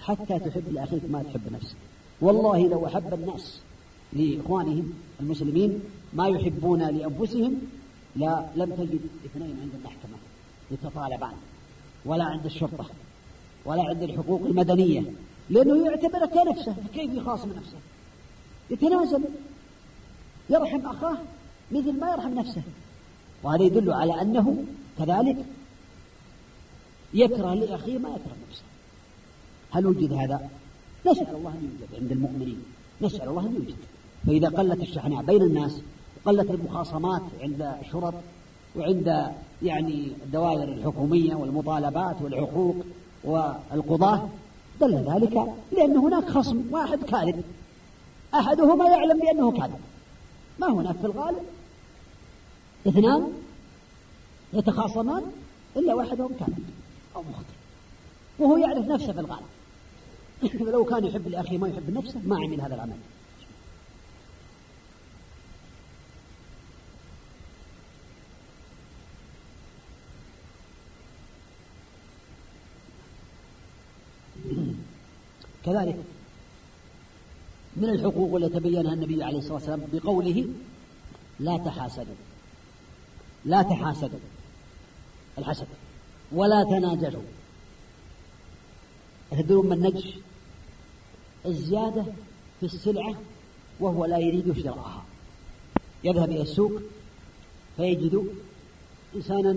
Speaker 1: حتى تحب لأخيك ما تحب نفسك. والله لو أحب الناس لإخوانهم المسلمين ما يحبون لأنفسهم لا لم تجد اثنين عند المحكمة يتطالبان ولا عند الشرطة. ولا عند الحقوق المدنية. لأنه يعتبر كنفسه فكيف يخاصم نفسه؟ يتنازل. يرحم أخاه مثل ما يرحم نفسه. وهذا يدل على أنه كذلك يكره لأخيه ما يكره نفسه. هل وجد هذا؟ نسأل الله أن يوجد عند المؤمنين. نسأل الله أن يوجد. فإذا قلت الشحناء بين الناس قلت المخاصمات عند الشرط وعند يعني الدوائر الحكومية والمطالبات والحقوق والقضاة دل ذلك لأن هناك خصم واحد كاذب. أحدهما يعلم بأنه كاذب. ما هناك في الغالب؟ اثنان يتخاصمان إلا واحدهم كاذب أو مخطئ. وهو يعرف نفسه في الغالب. لو كان يحب لأخيه ما يحب نفسه ما عمل هذا العمل. كذلك من الحقوق التي بينها النبي عليه الصلاة والسلام بقوله لا تحاسدوا. لا تحاسدوا. الحسد. ولا تناجشوا تدرون من نجش الزيادة في السلعة وهو لا يريد شراءها. يذهب إلى السوق فيجد إنسانا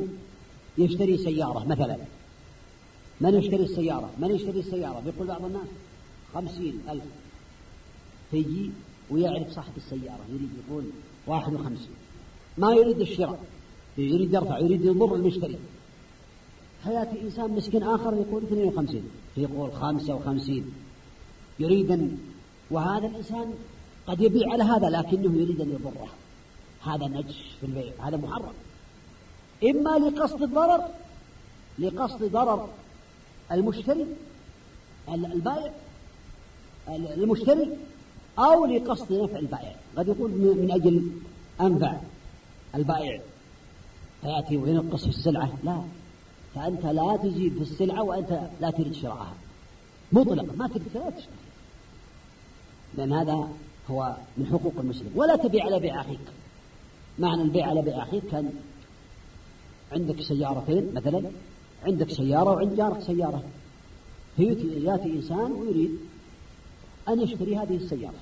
Speaker 1: يشتري سيارة مثلا. من يشتري السيارة؟ من يشتري السيارة؟ بيقول بعض الناس. خمسين ألف. فيجي ويعرف صاحب السيارة يريد يقول واحد وخمسين. ما يريد الشراء. يريد يرفع يريد يضر المشتري. فيأتي إنسان مسكين آخر يقول 52 فيقول 55 يريد أن وهذا الإنسان قد يبيع على هذا لكنه يريد أن يضره. هذا نجش في البيع هذا محرم. إما لقصد الضرر لقصد ضرر المشتري البائع المشتري أو لقصد نفع البائع. قد يقول من أجل أنفع البائع. فيأتي وينقص في السلعة؟ لا. فأنت لا تزيد في السلعة وأنت لا تريد شراءها. مطلقا ما تريد لا تشتري. لأن هذا هو من حقوق المسلم. ولا تبيع على بيع أخيك. معنى البيع على بيع أخيك كان عندك سيارتين مثلا؟ عندك سيارة وعند جارك سيارة. فيأتي يأتي إنسان ويريد أن يشتري هذه السيارة.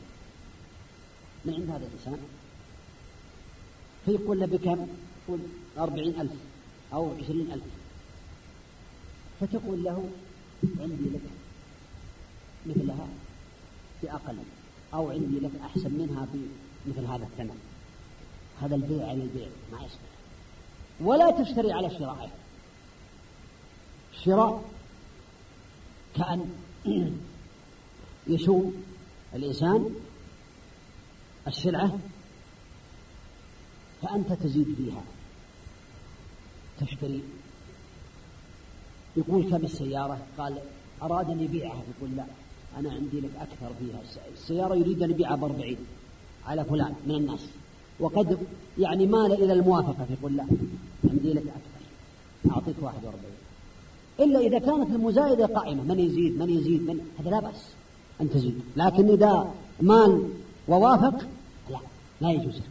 Speaker 1: من عند هذا الإنسان؟ فيقول له بكم؟ يقول أربعين ألف أو عشرين ألف. فتقول له عندي لك مثلها بأقل أو عندي لك أحسن منها بمثل هذا الثمن. هذا البيع على البيع ما يصلح. ولا تشتري على شرائه شراء كأن يشوم الإنسان السلعة فأنت تزيد فيها تشتري. يقول كم السيارة؟ قال أراد أن يبيعها يقول لا أنا عندي لك أكثر فيها. السيارة يريد أن يبيعها بأربعين على فلان من الناس. وقد يعني مال إلى الموافقة. يقول لا عندي لك أكثر. أعطيك واحد وأربعين. إلا إذا كانت المزايدة قائمة. من يزيد؟ من يزيد؟ من هذا لا بأس. أن تزيد لكن إذا مال ووافق لا لا يجوز لك.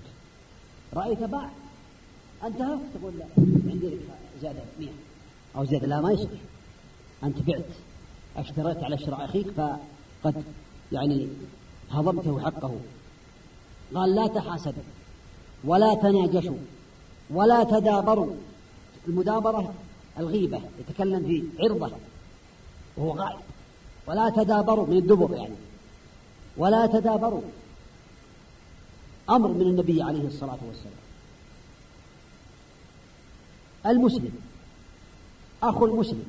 Speaker 1: رأيت باع. انتهى تقول لا عندي لك زيادة 100 أو زيادة لا ما يصلح أنت بعت اشتريت على شراء أخيك فقد يعني هضمته حقه. قال لا تحاسدوا ولا تناجشوا ولا تدابروا. المدابرة الغيبة يتكلم في عرضة وهو غائب. ولا تدابروا من الدبر يعني. ولا تدابروا. أمر من النبي عليه الصلاة والسلام. المسلم أخو المسلم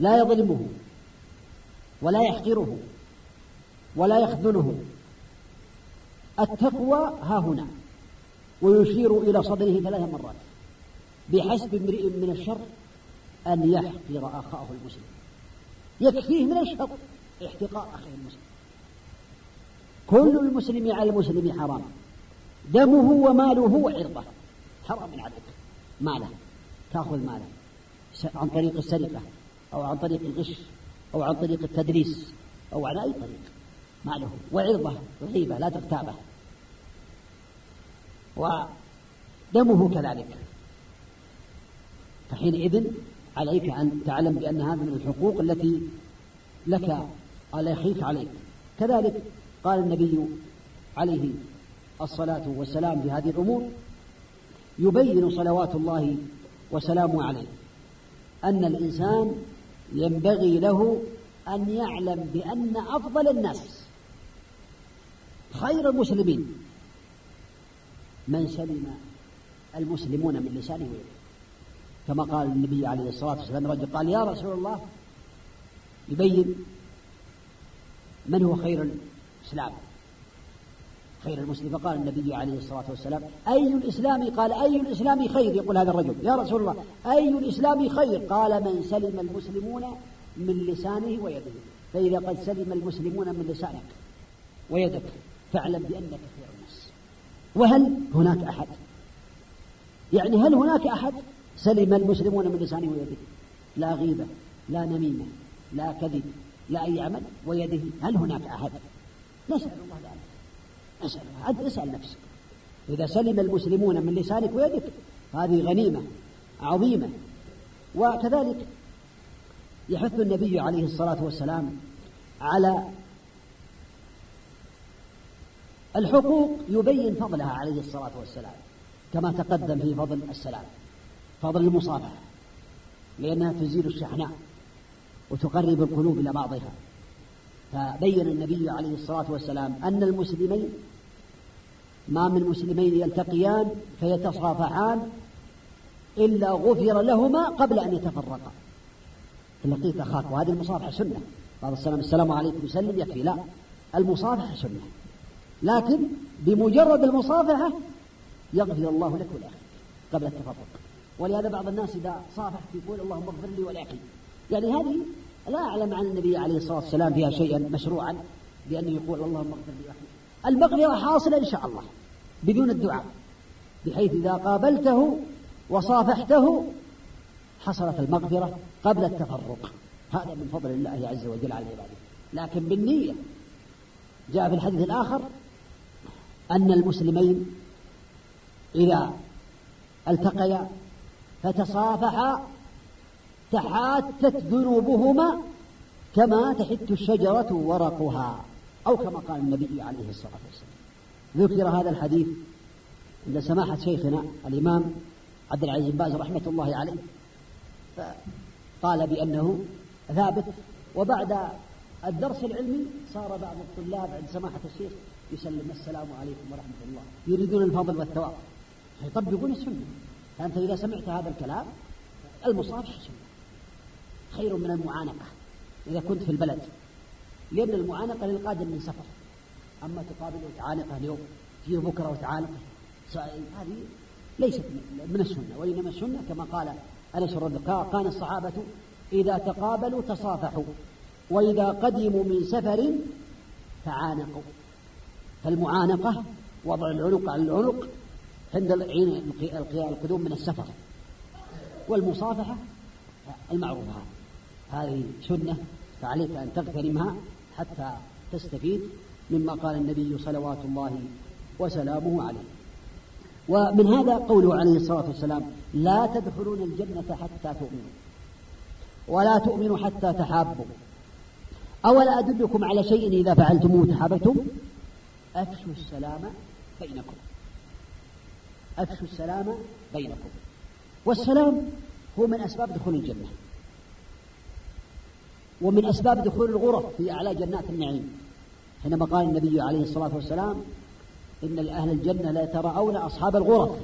Speaker 1: لا يظلمه ولا يحقره ولا يخذله. التقوى ها هنا ويشير إلى صدره ثلاث مرات. بحسب امرئ من الشر أن يحقر أخاه المسلم. يكفيه من الشر. احتقار أخيه المسلم. كل المسلم على المسلم حرام. دمه وماله وعرضه حرام عليك. ماله. تأخذ ماله. عن طريق السرقة أو عن طريق الغش أو عن طريق التدريس أو على أي طريق. ماله. وعرضة. غيبة لا تغتابه ودمه كذلك. فحينئذ عليك أن تعلم بأن هذا من الحقوق التي لك على أخيك عليك. كذلك قال النبي عليه الصلاة والسلام في هذه الأمور يبين صلوات الله وسلامه عليه أن الإنسان ينبغي له أن يعلم بأن أفضل الناس خير المسلمين من سلم المسلمون من لسانه ويده. كما قال النبي عليه الصلاة والسلام رجل قال يا رسول الله يبين من هو خير الإسلام. خير المسلم. فقال النبي عليه الصلاة والسلام أي الإسلام؟ قال أي الإسلام خير؟ يقول هذا الرجل. يا رسول الله أي الإسلام خير؟ قال من سلم المسلمون من لسانه ويده. فإذا قد سلم المسلمون من لسانك ويدك فاعلم بأنك خير الناس. وهل هناك أحد؟ يعني هل هناك أحد؟ سلم المسلمون من لسانه ويده. لا غيبة لا نميمة لا كذب لا أي عمل ويده. هل هناك أحد؟ نسأل الله ذلك اسأل أنت اسأل نفسك. إذا سلم المسلمون من لسانك ويدك هذه غنيمة عظيمة. وكذلك يحث النبي عليه الصلاة والسلام على الحقوق يبين فضلها عليه الصلاة والسلام كما تقدم في فضل السلام. فضل المصافحة لأنها تزيل الشحناء وتقرب القلوب إلى بعضها. فبين النبي عليه الصلاة والسلام أن المسلمين ما من مسلمين يلتقيان فيتصافحان إلا غفر لهما قبل أن يتفرقا. لقيت أخاك وهذه المصافحة سنة. بعض السلام السلام عليكم يسلم يكفي. لا المصافحة سنة. لكن بمجرد المصافحة يغفر الله لك ولأخيك قبل التفرق. ولهذا بعض الناس إذا صافح يقول اللهم اغفر لي ولأخي. يعني هذه لا أعلم عن النبي عليه الصلاة والسلام فيها شيئا مشروعا بأنه يقول اللهم اغفر لي ولأخي. المغفرة حاصلة إن شاء الله بدون الدعاء بحيث إذا قابلته وصافحته حصلت المغفرة قبل التفرق. هذا من فضل الله عز وجل على عباده لكن بالنية جاء في الحديث الآخر أن المسلمين إذا التقيا فتصافحا تحاتت ذنوبهما كما تحت الشجرة ورقها أو كما قال النبي عليه الصلاة والسلام. ذكر هذا الحديث عند سماحة شيخنا الإمام عبد العزيز بن باز رحمة الله عليه. قال بأنه ثابت وبعد الدرس العلمي صار بعض الطلاب عند سماحة الشيخ يسلم السلام عليكم ورحمة الله. يريدون الفضل والثواب. فيطبقون السنة. فأنت إذا سمعت هذا الكلام المصافحة سنة خير من المعانقة إذا كنت في البلد. لأن المعانقة للقادم من سفر. أما تقابله وتعانقه اليوم تجيه بكرة وتعانقه هذه ليست من السنة وإنما السنة كما قال أنس رضي كان الصحابة إذا تقابلوا تصافحوا وإذا قدموا من سفر تعانقوا فالمعانقة وضع العنق على العنق عند القدوم من السفر. والمصافحة المعروفة. هذه سنة فعليك أن تغتنمها حتى تستفيد مما قال النبي صلوات الله وسلامه عليه. ومن هذا قوله عليه الصلاة والسلام لا تدخلون الجنة حتى تؤمنوا ولا تؤمنوا حتى تحابوا. أولا أدلكم على شيء إذا فعلتموه تحاببتم أفشوا السلام بينكم. أفشوا السلام بينكم. والسلام هو من أسباب دخول الجنة. ومن أسباب دخول الغرف في أعلى جنات النعيم. حينما قال النبي عليه الصلاة والسلام إن لأهل الجنة لا يتراءون أصحاب الغرف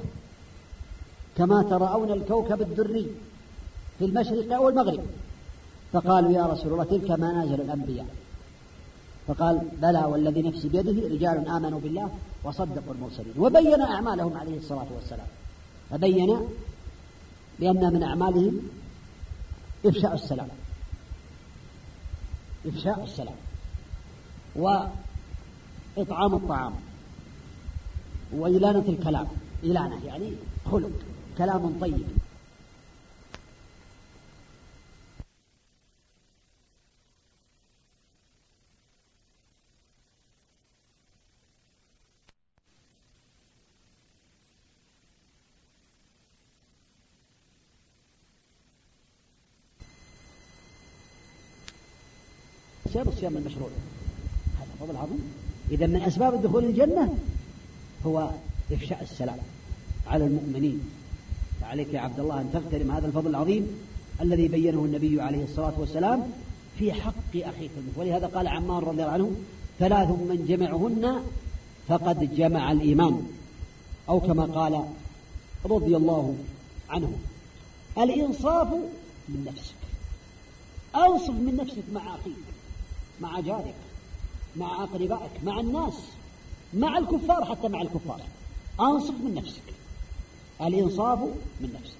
Speaker 1: كما تراءون الكوكب الدري في المشرق والمغرب فقالوا يا رسول الله تلك منازل الأنبياء. فقال بلى والذي نفسي بيده رجال آمنوا بالله وصدقوا المرسلين. وبين أعمالهم عليه الصلاة والسلام. فبين بأن من أعمالهم إفشاء السلام. إفشاء السلام. وإطعام الطعام. وإلانة الكلام. إلانة يعني خلق. كلام طيب. الصيام المشروع هذا فضل عظيم إذا من أسباب دخول الجنة هو إفشاء السلام على المؤمنين. فعليك يا عبد الله أن تغتنم هذا الفضل العظيم الذي بينه النبي عليه الصلاة والسلام في حق أخيك ولهذا قال عمار رضي الله عنه ثلاث من جمعهن فقد جمع الإيمان. أو كما قال رضي الله عنه الإنصاف من نفسك. أنصف من نفسك مع أخيك. مع جارك مع أقربائك مع الناس مع الكفار حتى مع الكفار. أنصف من نفسك. الإنصاف من نفسك.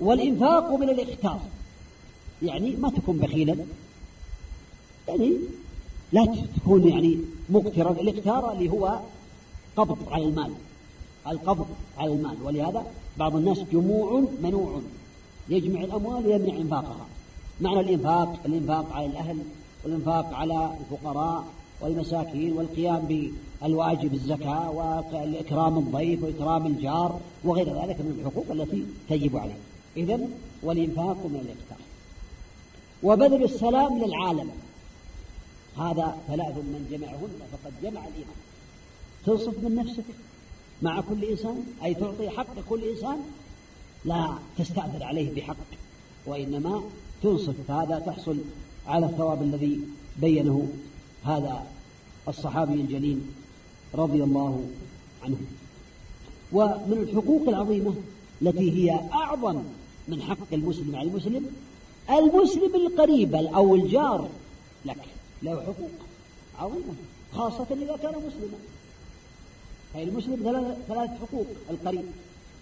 Speaker 1: والإنفاق من الإختار. يعني ما تكون بخيلا. يعني لا تكون يعني مقترا. الإختار اللي هو قبض على المال. القبض على المال. ولهذا بعض الناس جموع منوع. يجمع الأموال ويمنع إنفاقها. معنى الإنفاق الإنفاق على الأهل والإنفاق على الفقراء والمساكين والقيام بالواجب الزكاة وإكرام الضيف وإكرام الجار وغير ذلك من الحقوق التي تجب عليه. إذن والإنفاق من الإفطار. وبذل السلام للعالم هذا ثلاث من جمعهن فقد جمع الإيمان. تنصف من نفسك مع كل إنسان أي تعطي حق كل إنسان لا تستأثر عليه بحق وإنما تنصف هذا تحصل على الثواب الذي بينه هذا الصحابي الجليل رضي الله عنه. ومن الحقوق العظيمة التي هي أعظم من حق المسلم على المسلم المسلم القريب أو الجار لك له حقوق عظيمة خاصة إذا كان مسلما. فالمسلم المسلم ثلاث حقوق القريب.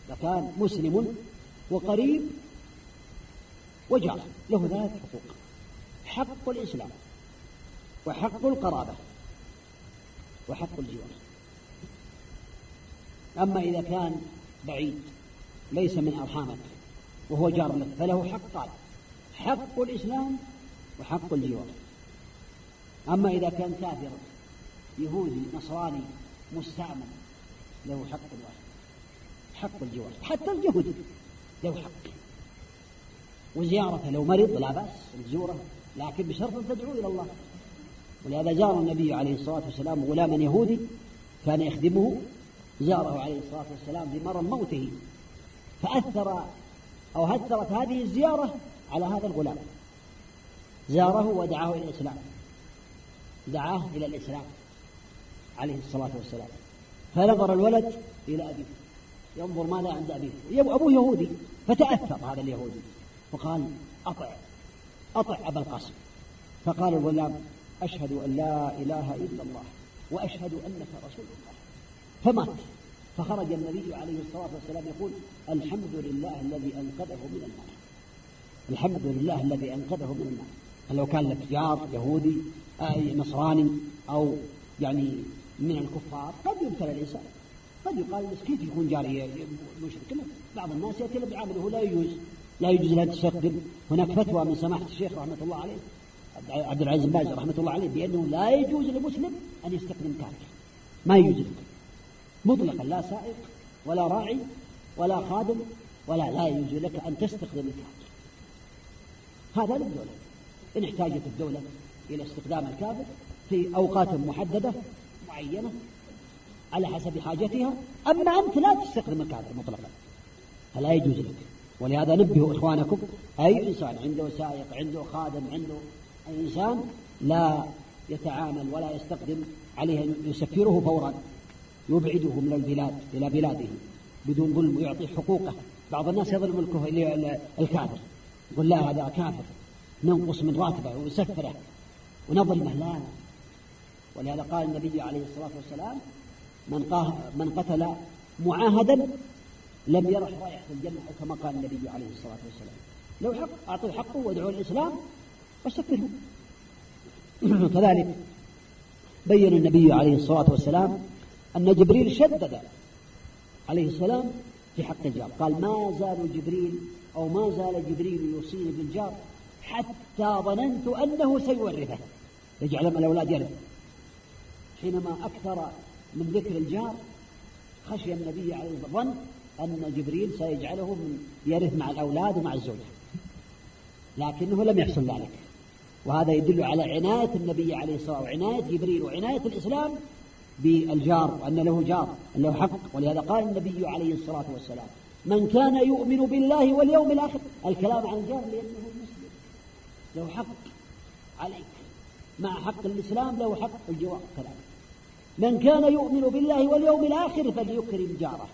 Speaker 1: إذا كان مسلم وقريب وجار له ثلاث حقوق. حق الإسلام وحق القرابة وحق الجوار. أما إذا كان بعيد ليس من أرحامك وهو جار لك فله حقان حق الإسلام وحق الجوار. أما إذا كان كافر يهودي نصراني مستعمل له حق واحد حق الجوار. حتى اليهودي له حق. وزيارته لو مرض لا بأس الزورة لكن بشرط أن تدعو إلى الله. ولهذا زار النبي عليه الصلاة والسلام غلاما يهودي كان يخدمه زاره عليه الصلاة والسلام في مرض موته. فأثر أو هثرت هذه الزيارة على هذا الغلام. زاره ودعاه إلى الإسلام. دعاه إلى الإسلام عليه الصلاة والسلام. فنظر الولد إلى أبيه. ينظر ماذا عند أبيه؟ أبوه يهودي. فتأثر هذا اليهودي. فقال أطع أطع أبا القاسم. فقال الغلام أشهد أن لا إله إلا الله وأشهد أنك رسول الله. فمات. فخرج النبي عليه الصلاة والسلام يقول الحمد لله الذي أنقذه من النار. الحمد لله الذي أنقذه من النار. لو كان لك جار يهودي أي نصراني أو يعني من الكفار قد يبتلى الإنسان. قد يقال كيف يكون جاري مشرك. بعض الناس يأتي بعمله لا يجوز. لا يجوز له تستخدم هناك فتوى من سماحة الشيخ رحمة الله عليه عبد العزيز باز رحمة الله عليه بأنه لا يجوز للمسلم أن يستخدم كافر ما يجوز له مطلقا لا سائق ولا راعي ولا خادم ولا لا يجوز لك أن تستخدم الكافر هذا للدولة. إن احتاجت الدولة إلى استخدام الكافر في أوقات محددة معينة على حسب حاجتها أما أنت لا تستخدم الكافر مطلقا. فلا يجوز لك. ولهذا نبهوا إخوانكم أي إنسان عنده سائق عنده خادم عنده أي إنسان لا يتعامل ولا يستخدم عليه أن يسفره فورا يبعده من البلاد إلى بلاده بدون ظلم ويعطيه حقوقه. بعض الناس يظلم الكافر يقول لا هذا كافر ننقص من راتبه ونسفره ونظلمه. لا ولهذا قال النبي عليه الصلاة والسلام من, من قتل معاهدا لم يرح رائحة الجنة كما قال النبي عليه الصلاة والسلام. لو حق أعطوا حقه وادعوا الإسلام وسكره كذلك بين النبي عليه الصلاة والسلام أن جبريل شدد عليه السلام في حق الجار. قال ما زال جبريل أو ما زال جبريل يوصيني بالجار حتى ظننت أنه سيورثه. يجعل من الأولاد يرث. حينما أكثر من ذكر الجار خشي النبي عليه الصلاة والسلام أن جبريل سيجعله من يرث مع الأولاد ومع الزوجة. لكنه لم يحصل ذلك. وهذا يدل على عناية النبي عليه الصلاة والسلام وعناية جبريل وعناية الإسلام بالجار وأن له جار أن له حق. ولهذا قال النبي عليه الصلاة والسلام من كان يؤمن بالله واليوم الآخر. الكلام عن الجار لأنه مسلم. له حق عليك. مع حق الإسلام له حق الجوار. كذلك. من كان يؤمن بالله واليوم الآخر فليكرم جاره.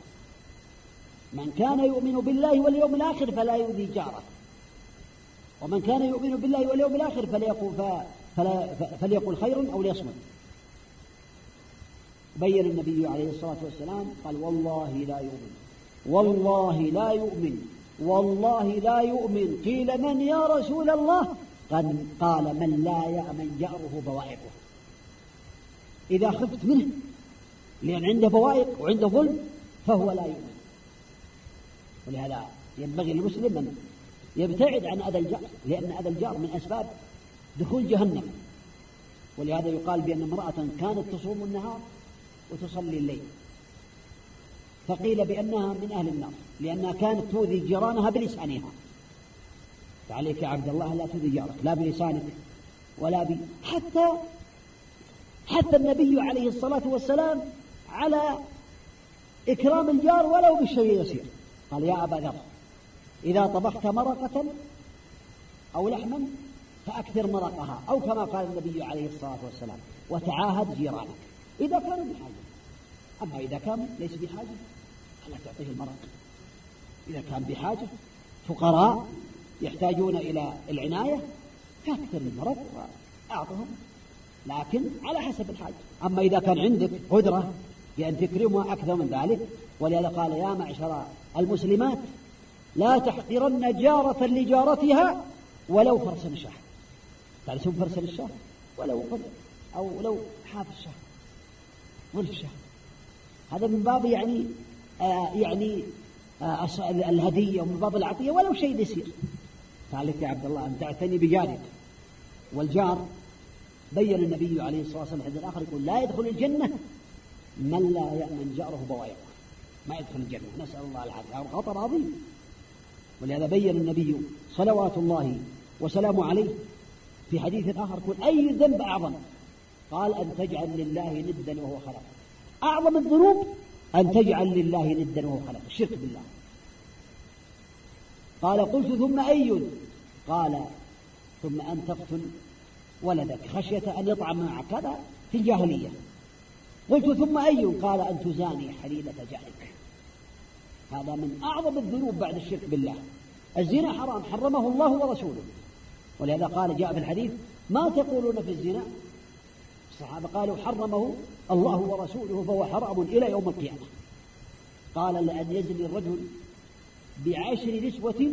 Speaker 1: من كان يؤمن بالله واليوم الآخر فلا يؤذي جاره. ومن كان يؤمن بالله واليوم الآخر فليقل, فلا فليقل خير أو ليصمت. بين النبي عليه الصلاة والسلام قال والله لا يؤمن. والله لا يؤمن. والله لا يؤمن. قيل من يا رسول الله؟ قال من لا يأمن جاره بوائقه. إذا خفت منه لأن عنده بوائق وعنده ظلم فهو لا يؤمن. ولهذا ينبغي للمسلم أن يبتعد عن أذى الجار لأن أذى الجار من أسباب دخول جهنم. ولهذا يقال بأن امرأة كانت تصوم النهار وتصلي الليل. فقيل بأنها من أهل النار لأنها كانت تؤذي جيرانها بلسانها. فعليك يا عبد الله لا تؤذي جارك لا بلسانك ولا ب حتى حتى النبي عليه الصلاة والسلام على إكرام الجار ولو بالشيء يسير. قال يا أبا ذر إذا طبخت مرقة أو لحما فأكثر مرقها أو كما قال النبي عليه الصلاة والسلام وتعاهد جيرانك. إذا كانوا بحاجة أما إذا كان ليس بحاجة فلا تعطيه المرق إذا كان بحاجة فقراء يحتاجون إلى العناية فأكثر المرق وأعطهم. لكن على حسب الحاجة. أما إذا كان عندك قدرة بأن تكرمها أكثر من ذلك ولهذا قال يا معشر المسلمات لا تحقرن جارة لجارتها ولو فرس الشاه. تعرفون فرس الشاه؟ ولو فرس أو لو حاف الشاه ولف الشاه. هذا من باب يعني آه يعني آه الهدية ومن باب العطية ولو شيء يسير. فعليك يا عبد الله أن تعتني بجارك. والجار بين النبي عليه الصلاة والسلام الحديث الآخر يقول لا يدخل الجنة من لا يأمن جاره بوائقه. ما يدخل الجنة. نسأل الله العافية. خطر عظيم. ولهذا بين النبي صلوات الله وسلامه عليه في حديث آخر يقول أي ذنب أعظم؟ قال أن تجعل لله ندا وهو خلق. أعظم الذنوب أن تجعل لله ندا وهو خلق. الشرك بالله. قال قلت ثم أي؟ قال ثم أن تقتل ولدك. خشية أن يطعم معك. هذا في الجاهلية. قلت ثم أي؟ قال أن تزاني حليلة جارك هذا من أعظم الذنوب بعد الشرك بالله. الزنا حرام حرمه الله ورسوله. ولهذا قال جاء في الحديث ما تقولون في الزنا؟ الصحابة قالوا حرمه الله ورسوله فهو حرام إلى يوم القيامة. قال لأن يزني الرجل بعشر نسوة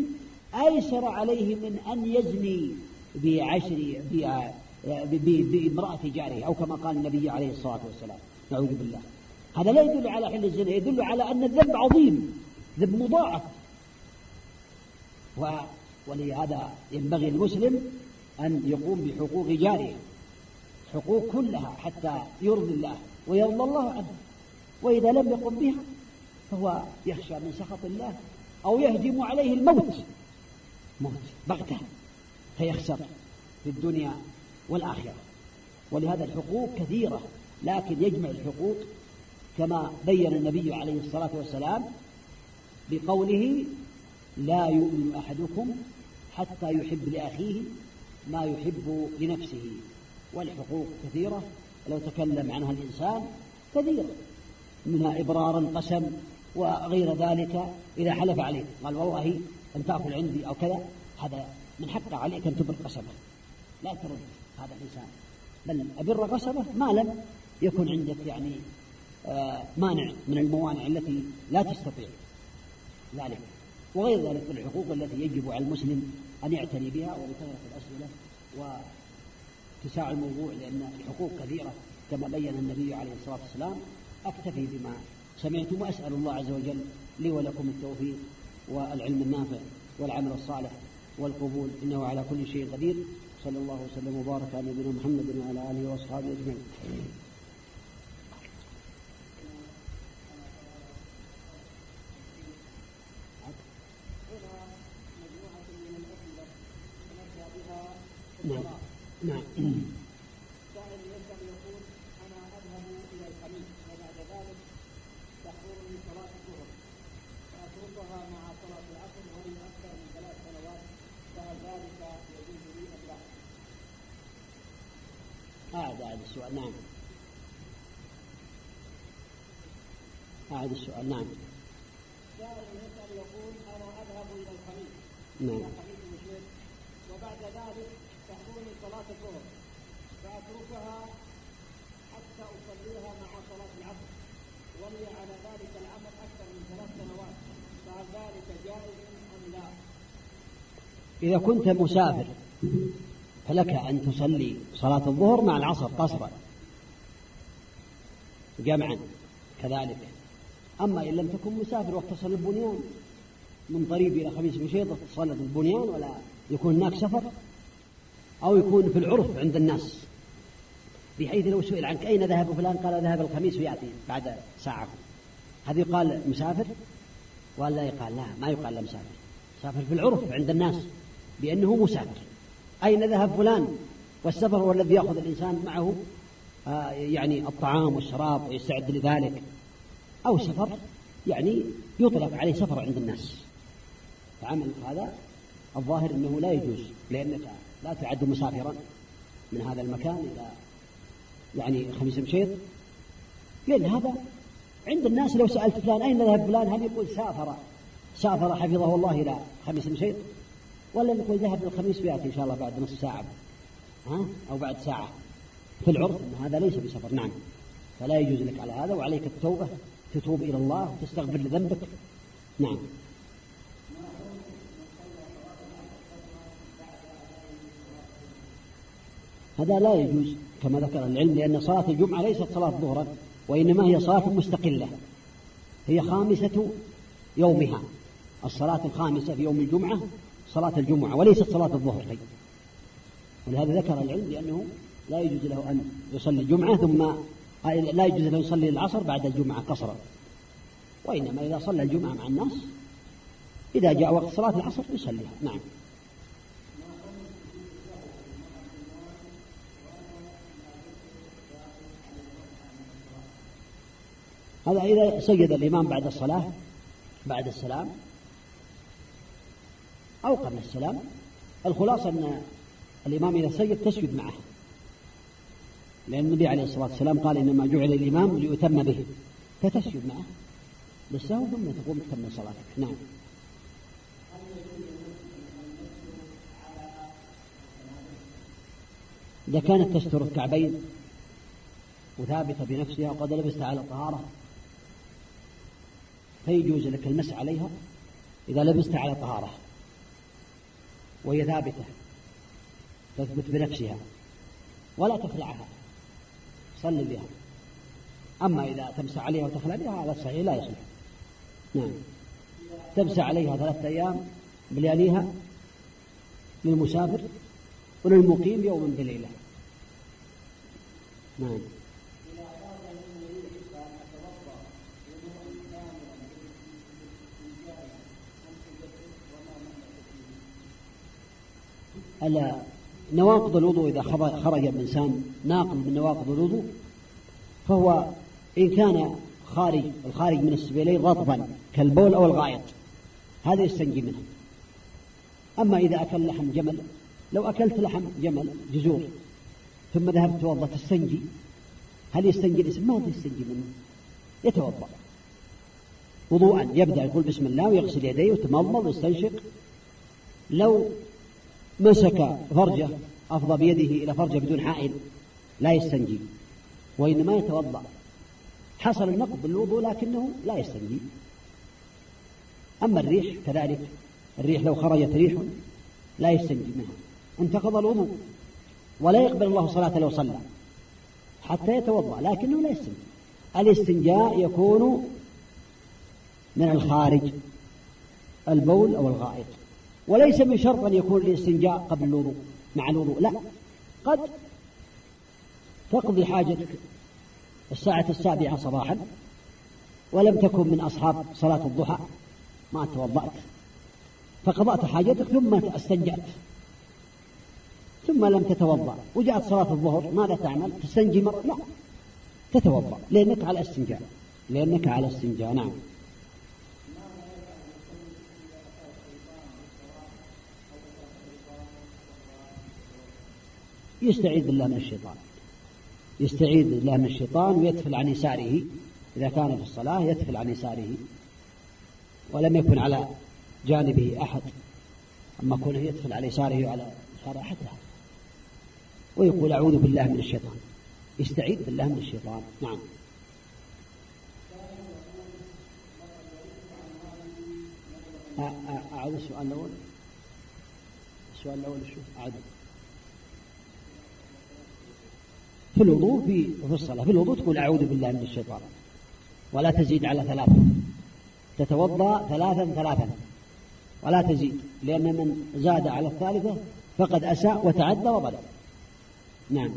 Speaker 1: أيسر عليه من أن يزني بعشر بامرأة جاره أو كما قال النبي عليه الصلاة والسلام. نعوذ بالله. هذا لا يدل على حل الزنا يدل على أن الذنب عظيم. ذنب مضاعف و... ولهذا ينبغي المسلم أن يقوم بحقوق جاره حقوق كلها حتى يرضي الله ويرضى الله عنه. وإذا لم يقم بها فهو يخشى من سخط الله أو يهجم عليه الموت موت بغتة فيخسر في الدنيا والآخرة. ولهذا الحقوق كثيرة لكن يجمع الحقوق كما بين النبي عليه الصلاة والسلام بقوله لا يؤمن أحدكم حتى يحب لأخيه ما يحب لنفسه والحقوق كثيرة لو تكلم عنها الإنسان كثيرة منها إبرار القسم وغير ذلك إذا حلف عليه قال والله أن تأكل عندي أو كذا هذا من حقه عليك أن تبر قسمه. لا ترد هذا الإنسان. بل أبر قسمه ما لم يكن عندك يعني آه مانع من الموانع التي لا تستطيع. ذلك. وغير ذلك من الحقوق التي يجب على المسلم أن يعتني بها وبكثرة الأسئلة واتساع الموضوع لأن الحقوق كثيرة كما بين النبي عليه الصلاة والسلام. أكتفي بما سمعتم وأسأل الله عز وجل لي ولكم التوفيق والعلم النافع والعمل الصالح والقبول. إنه على كل شيء قدير. صلى الله وسلم وبارك على نبينا محمد وعلى آله وأصحابه أجمعين. نعم. نعم.
Speaker 2: يقول أنا أذهب إلى الخميس وبعد ذلك صلاة الظهر مع صلاة العصر وهي أكثر من ثلاث سنوات فهل ذلك يجوز لي أم لا؟
Speaker 1: أعد أعد السؤال نعم. أعد السؤال نعم.
Speaker 2: سائل يسأل يقول أنا أذهب إلى الخميس
Speaker 1: نعم.
Speaker 2: وبعد ذلك تحضرني صلاة الظهر. فأتركها حتى أصليها مع صلاة العصر. ولي على ذلك العمل أكثر من ثلاث سنوات. فهل ذلك جائز أم لا؟
Speaker 1: إذا كنت مسافر فلك أن تصلي صلاة الظهر مع العصر قصرا. جمعا كذلك. أما إن لم تكن مسافر واتصل البنيان من طريق إلى خميس مشيطة تصلي في البنيان ولا يكون هناك سفر أو يكون في العرف عند الناس بحيث لو سئل عنك أين ذهب فلان؟ قال ذهب الخميس ويأتي بعد ساعة. هذا يقال مسافر ولا يقال؟ لا ما يقال لا مسافر. مسافر في العرف عند الناس بأنه مسافر. أين ذهب فلان؟ والسفر هو الذي يأخذ الإنسان معه آه يعني الطعام والشراب ويستعد لذلك. أو سفر يعني يطلق عليه سفر عند الناس. فعمل هذا الظاهر أنه لا يجوز لأنك لا تعد مسافرا من هذا المكان إلى يعني خميس مشيط لأن هذا عند الناس لو سألت فلان أين ذهب فلان؟ هل يقول سافر؟ سافر حفظه الله إلى خميس مشيط ولا نقول ذهب الخميس ويأتي إن شاء الله بعد نصف ساعة. ها؟ أو بعد ساعة. في العرف أن هذا ليس بسفر. نعم. فلا يجوز لك على هذا وعليك التوبة تتوب إلى الله وتستغفر لذنبك. نعم. هذا لا يجوز كما ذكر العلم لأن صلاة الجمعة ليست صلاة ظهرا وإنما هي صلاة مستقلة هي خامسة يومها. الصلاة الخامسة في يوم الجمعة صلاة الجمعة وليست صلاة الظهر. ولهذا ذكر العلم لأنه لا يجوز له أن يصلي الجمعة ثم لا يجوز له يصلي العصر بعد الجمعة قصرا. وإنما إذا صلى الجمعة مع الناس إذا جاء وقت صلاة العصر يصليها. نعم. هذا إذا سجد الإمام بعد الصلاة بعد السلام أو قبل السلام الخلاصة أن الإمام إذا سجد تسجد معه. لأن النبي عليه الصلاة والسلام قال إنما جعل الإمام ليتم به فتسجد معه. بالسهو ثم تقوم تكمل صلاتك. نعم. إذا كانت تستر الكعبين وثابتة بنفسها وقد لبست على طهارة فيجوز لك المس عليها إذا لبست على طهارة وهي ثابتة تثبت بنفسها ولا تخلعها. صل بها. أما إذا تمسح عليها وتخلع بها هذا الصحيح لا يصلح نعم. تمسح عليها ثلاثة أيام بلياليها للمسافر وللمقيم يوما بليلة. نعم. نواقض الوضوء إذا خرج الإنسان ناقض من نواقض الوضوء فهو إن كان خارج الخارج من السبيلين رطبا كالبول أو الغائط. هذا يستنجي منه. أما إذا أكل لحم جمل لو أكلت لحم جمل جزور ثم ذهبت توضأ تستنجي. هل يستنجي الاسم؟ ما يستنجي منه. يتوضأ. وضوءا يبدأ يقول بسم الله ويغسل يديه ويتمضمض ويستنشق. لو مسك فرجه أفضى بيده إلى فرجه بدون حائل لا يستنجي وإنما يتوضأ. حصل النقض بالوضوء لكنه لا يستنجي. أما الريح كذلك الريح لو خرجت ريح لا يستنجي منها. انتقض الوضوء ولا يقبل الله صلاة لو صلى حتى يتوضأ لكنه لا يستنجي. الاستنجاء يكون من الخارج البول أو الغائط. وليس من شرط أن يكون الاستنجاء قبل الوضوء مع الوضوء. لا. قد تقضي حاجتك الساعة السابعة صباحا ولم تكن من أصحاب صلاة الضحى ما توضأت. فقضأت حاجتك ثم استنجأت. ثم لم تتوضأ وجاءت صلاة الظهر ماذا تعمل؟ تستنجي مرة. لا. تتوضأ لأنك على استنجاء. لأنك على استنجاء نعم. يستعيذ بالله من الشيطان. يستعيذ بالله من الشيطان ويدفل عن يساره. إذا كان في الصلاة يدفل عن يساره. ولم يكن على جانبه أحد. أما كونه يدفل على يساره وعلى يسار أحد لا. ويقول أعوذ بالله من الشيطان. يستعيذ بالله من الشيطان. نعم. أعود السؤال الأول. السؤال الأول شو؟ أعد في الوضوء في في الصلاة في الوضوء تقول أعوذ بالله من الشيطان ولا تزيد على ثلاثة. تتوضأ ثلاثا ثلاثا. ولا تزيد لأن من زاد على الثالثة فقد أساء وتعدى وظلم نعم.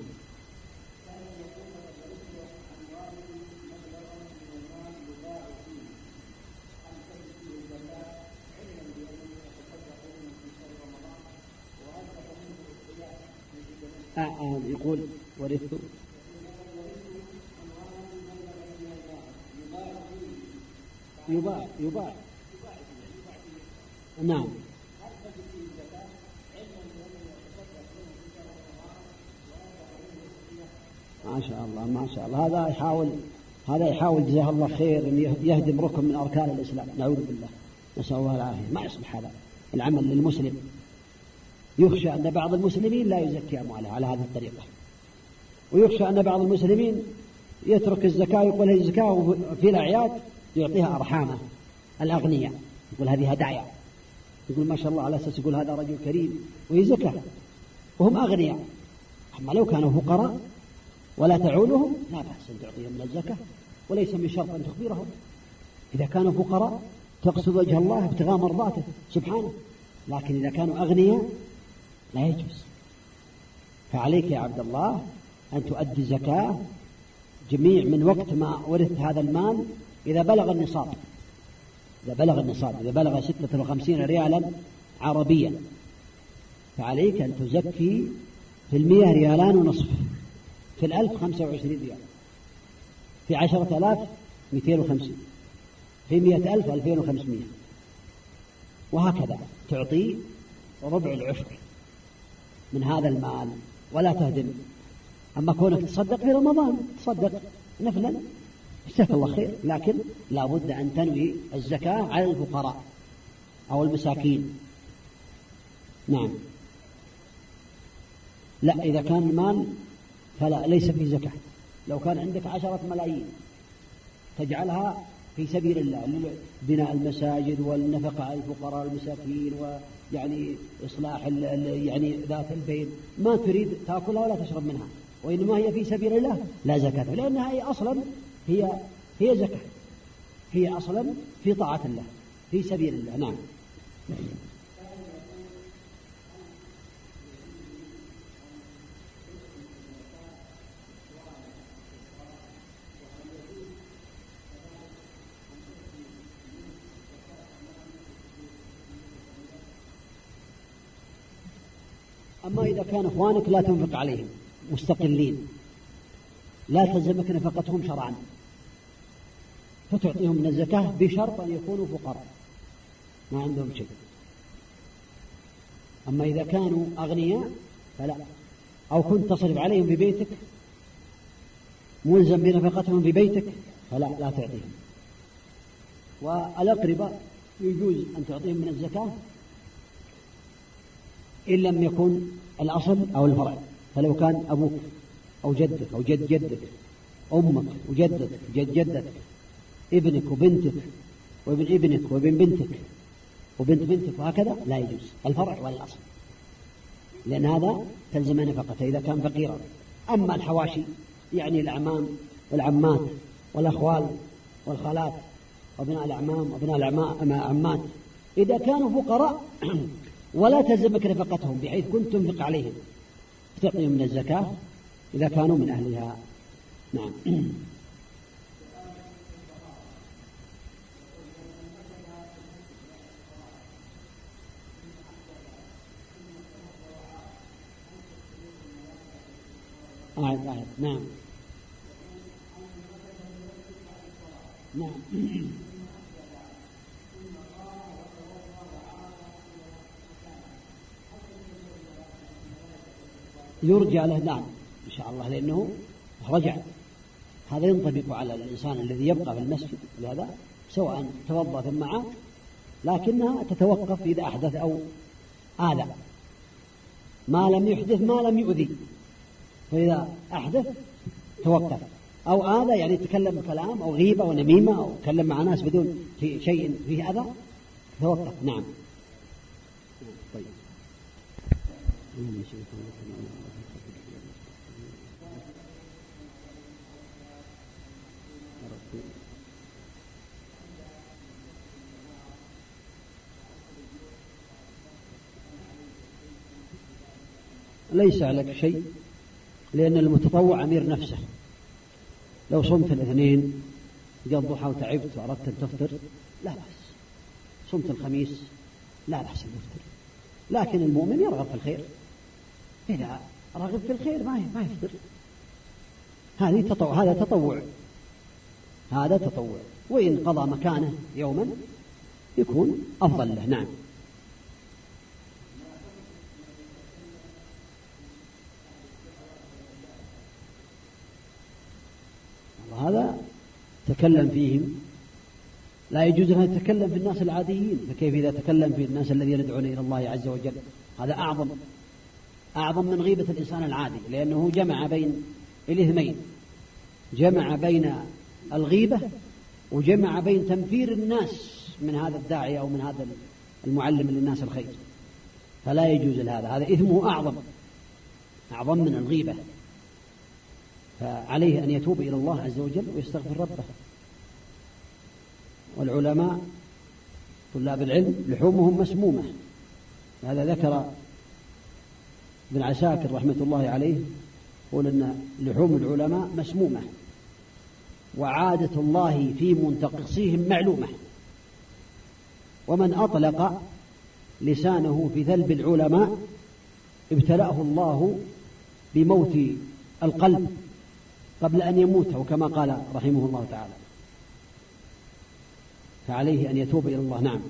Speaker 1: آه، آه، يقول ورثت يباع يباع. نعم. ما شاء الله ما شاء الله. هذا يحاول هذا يحاول جزاه الله خير إن يهدم ركن من أركان الإسلام. نعوذ بالله. نسأل الله العافية. ما يصلح هذا؟ العمل للمسلم. يخشى أن بعض المسلمين لا يزكي امواله على هذه الطريقة. ويخشى أن بعض المسلمين يترك الزكاة يقول هذه الزكاة في الأعياد يعطيها أرحامه الأغنياء. يقول هذه هدايا. يقول ما شاء الله على أساس يقول هذا رجل كريم وهي زكاه وهم أغنياء. أما لو كانوا فقراء ولا تعولهم لا بأس أن تعطيهم من الزكاة وليس من شرط أن تخبرهم. إذا كانوا فقراء تقصد وجه الله ابتغاء مرضاته. سبحانه. لكن إذا كانوا أغنياء لا يجوز. فعليك يا عبد الله أن تؤدي زكاة جميع من وقت ما ورثت هذا المال إذا بلغ النصاب. إذا بلغ النصاب إذا بلغ ستة وخمسين ريالا عربيا. فعليك أن تزكي في المية ريالان ونصف في الألف خمسة وعشرين ريال. في عشرة آلاف مئتين وخمسين في مئة ألف ألفين وخمسمائة وهكذا تعطي ربع العشر من هذا المال ولا تهدم. أما كونك تصدق في رمضان تصدق نفلا. جزاك الله خير. لكن لا بد أن تنوي الزكاة على الفقراء أو المساكين. نعم. لا إذا كان المال فلا ليس فيه زكاة. لو كان عندك عشرة ملايين تجعلها في سبيل الله بناء المساجد والنفقة على الفقراء والمساكين ويعني إصلاح يعني ذات البين ما تريد تأكلها ولا تشرب منها. وإنما هي في سبيل الله لا زكاة لأنها هي أصلا هي هي زكاة هي أصلا في طاعة الله في سبيل الله نعم. أما إذا كان إخوانك لا تنفق عليهم. مستقلين. لا تلزمك نفقتهم شرعا. فتعطيهم من الزكاة بشرط أن يكونوا فقراء. ما عندهم شيء. أما إذا كانوا أغنياء فلا. أو كنت تصرف عليهم في بيتك ملزم بنفقتهم في بيتك فلا لا تعطيهم. والأقرباء يجوز أن تعطيهم من الزكاة إن لم يكن الأصل أو الفرع. فلو كان أبوك أو جدك أو جد جدك أمك وجدك جد جدك ابنك وبنتك وابن ابنك وابن بنتك وبنت بنتك وهكذا لا يجوز. الفرع ولا الأصل لأن هذا تلزم نفقته إذا كان فقيرا. أما الحواشي يعني الأعمام والعمات والأخوال والخالات وأبناء الأعمام وأبناء العمات إذا كانوا فقراء ولا تلزمك نفقتهم بحيث كنت تنفق عليهم. تعطيهم من الزكاة إذا كانوا من أهلها. نعم. آه آه نعم. نعم. يرجى له نعم إن شاء الله لأنه رجع. هذا ينطبق على الإنسان الذي يبقى في المسجد لهذا سواء توضأ ثم عاد لكنها تتوقف إذا أحدث أو آذى. ما لم يحدث ما لم يؤذي. فإذا أحدث توقف. أو آذى يعني تكلم كلام أو غيبة أو نميمة أو تكلم مع ناس بدون في شيء فيه أذى توقف. نعم. طيب. ليس عليك شيء لأن المتطوع أمير نفسه. لو صمت الاثنين قد ضحى وتعبت وأردت أن تفطر لا بأس. صمت الخميس لا بأس أن تفطر. لكن المؤمن يرغب في الخير. إذا راغب في الخير ما ما يفطر. هذه تطوع هذا تطوع. هذا تطوع. وإن قضى مكانه يوما يكون أفضل له. نعم هذا تكلم فيهم لا يجوز أن يتكلم في الناس العاديين فكيف إذا تكلم في الناس الذين يدعون إلى الله عز وجل؟ هذا أعظم أعظم من غيبة الإنسان العادي لأنه جمع بين الاثنين جمع بين الغيبة وجمع بين تنفير الناس من هذا الداعية أو من هذا المعلم للناس الخير. فلا يجوز هذا هذا إثمه أعظم أعظم من الغيبة. فعليه أن يتوب إلى الله عز وجل ويستغفر ربه. والعلماء طلاب العلم لحومهم مسمومة. هذا ذكر ابن عساكر رحمة الله عليه يقول أن لحوم العلماء مسمومة وعادة الله في منتقصيهم معلومة. ومن أطلق لسانه في ذلب العلماء ابتلأه الله بموت القلب قبل أن يموت وكما قال رحمه الله تعالى. فعليه أن يتوب إلى الله. نعم.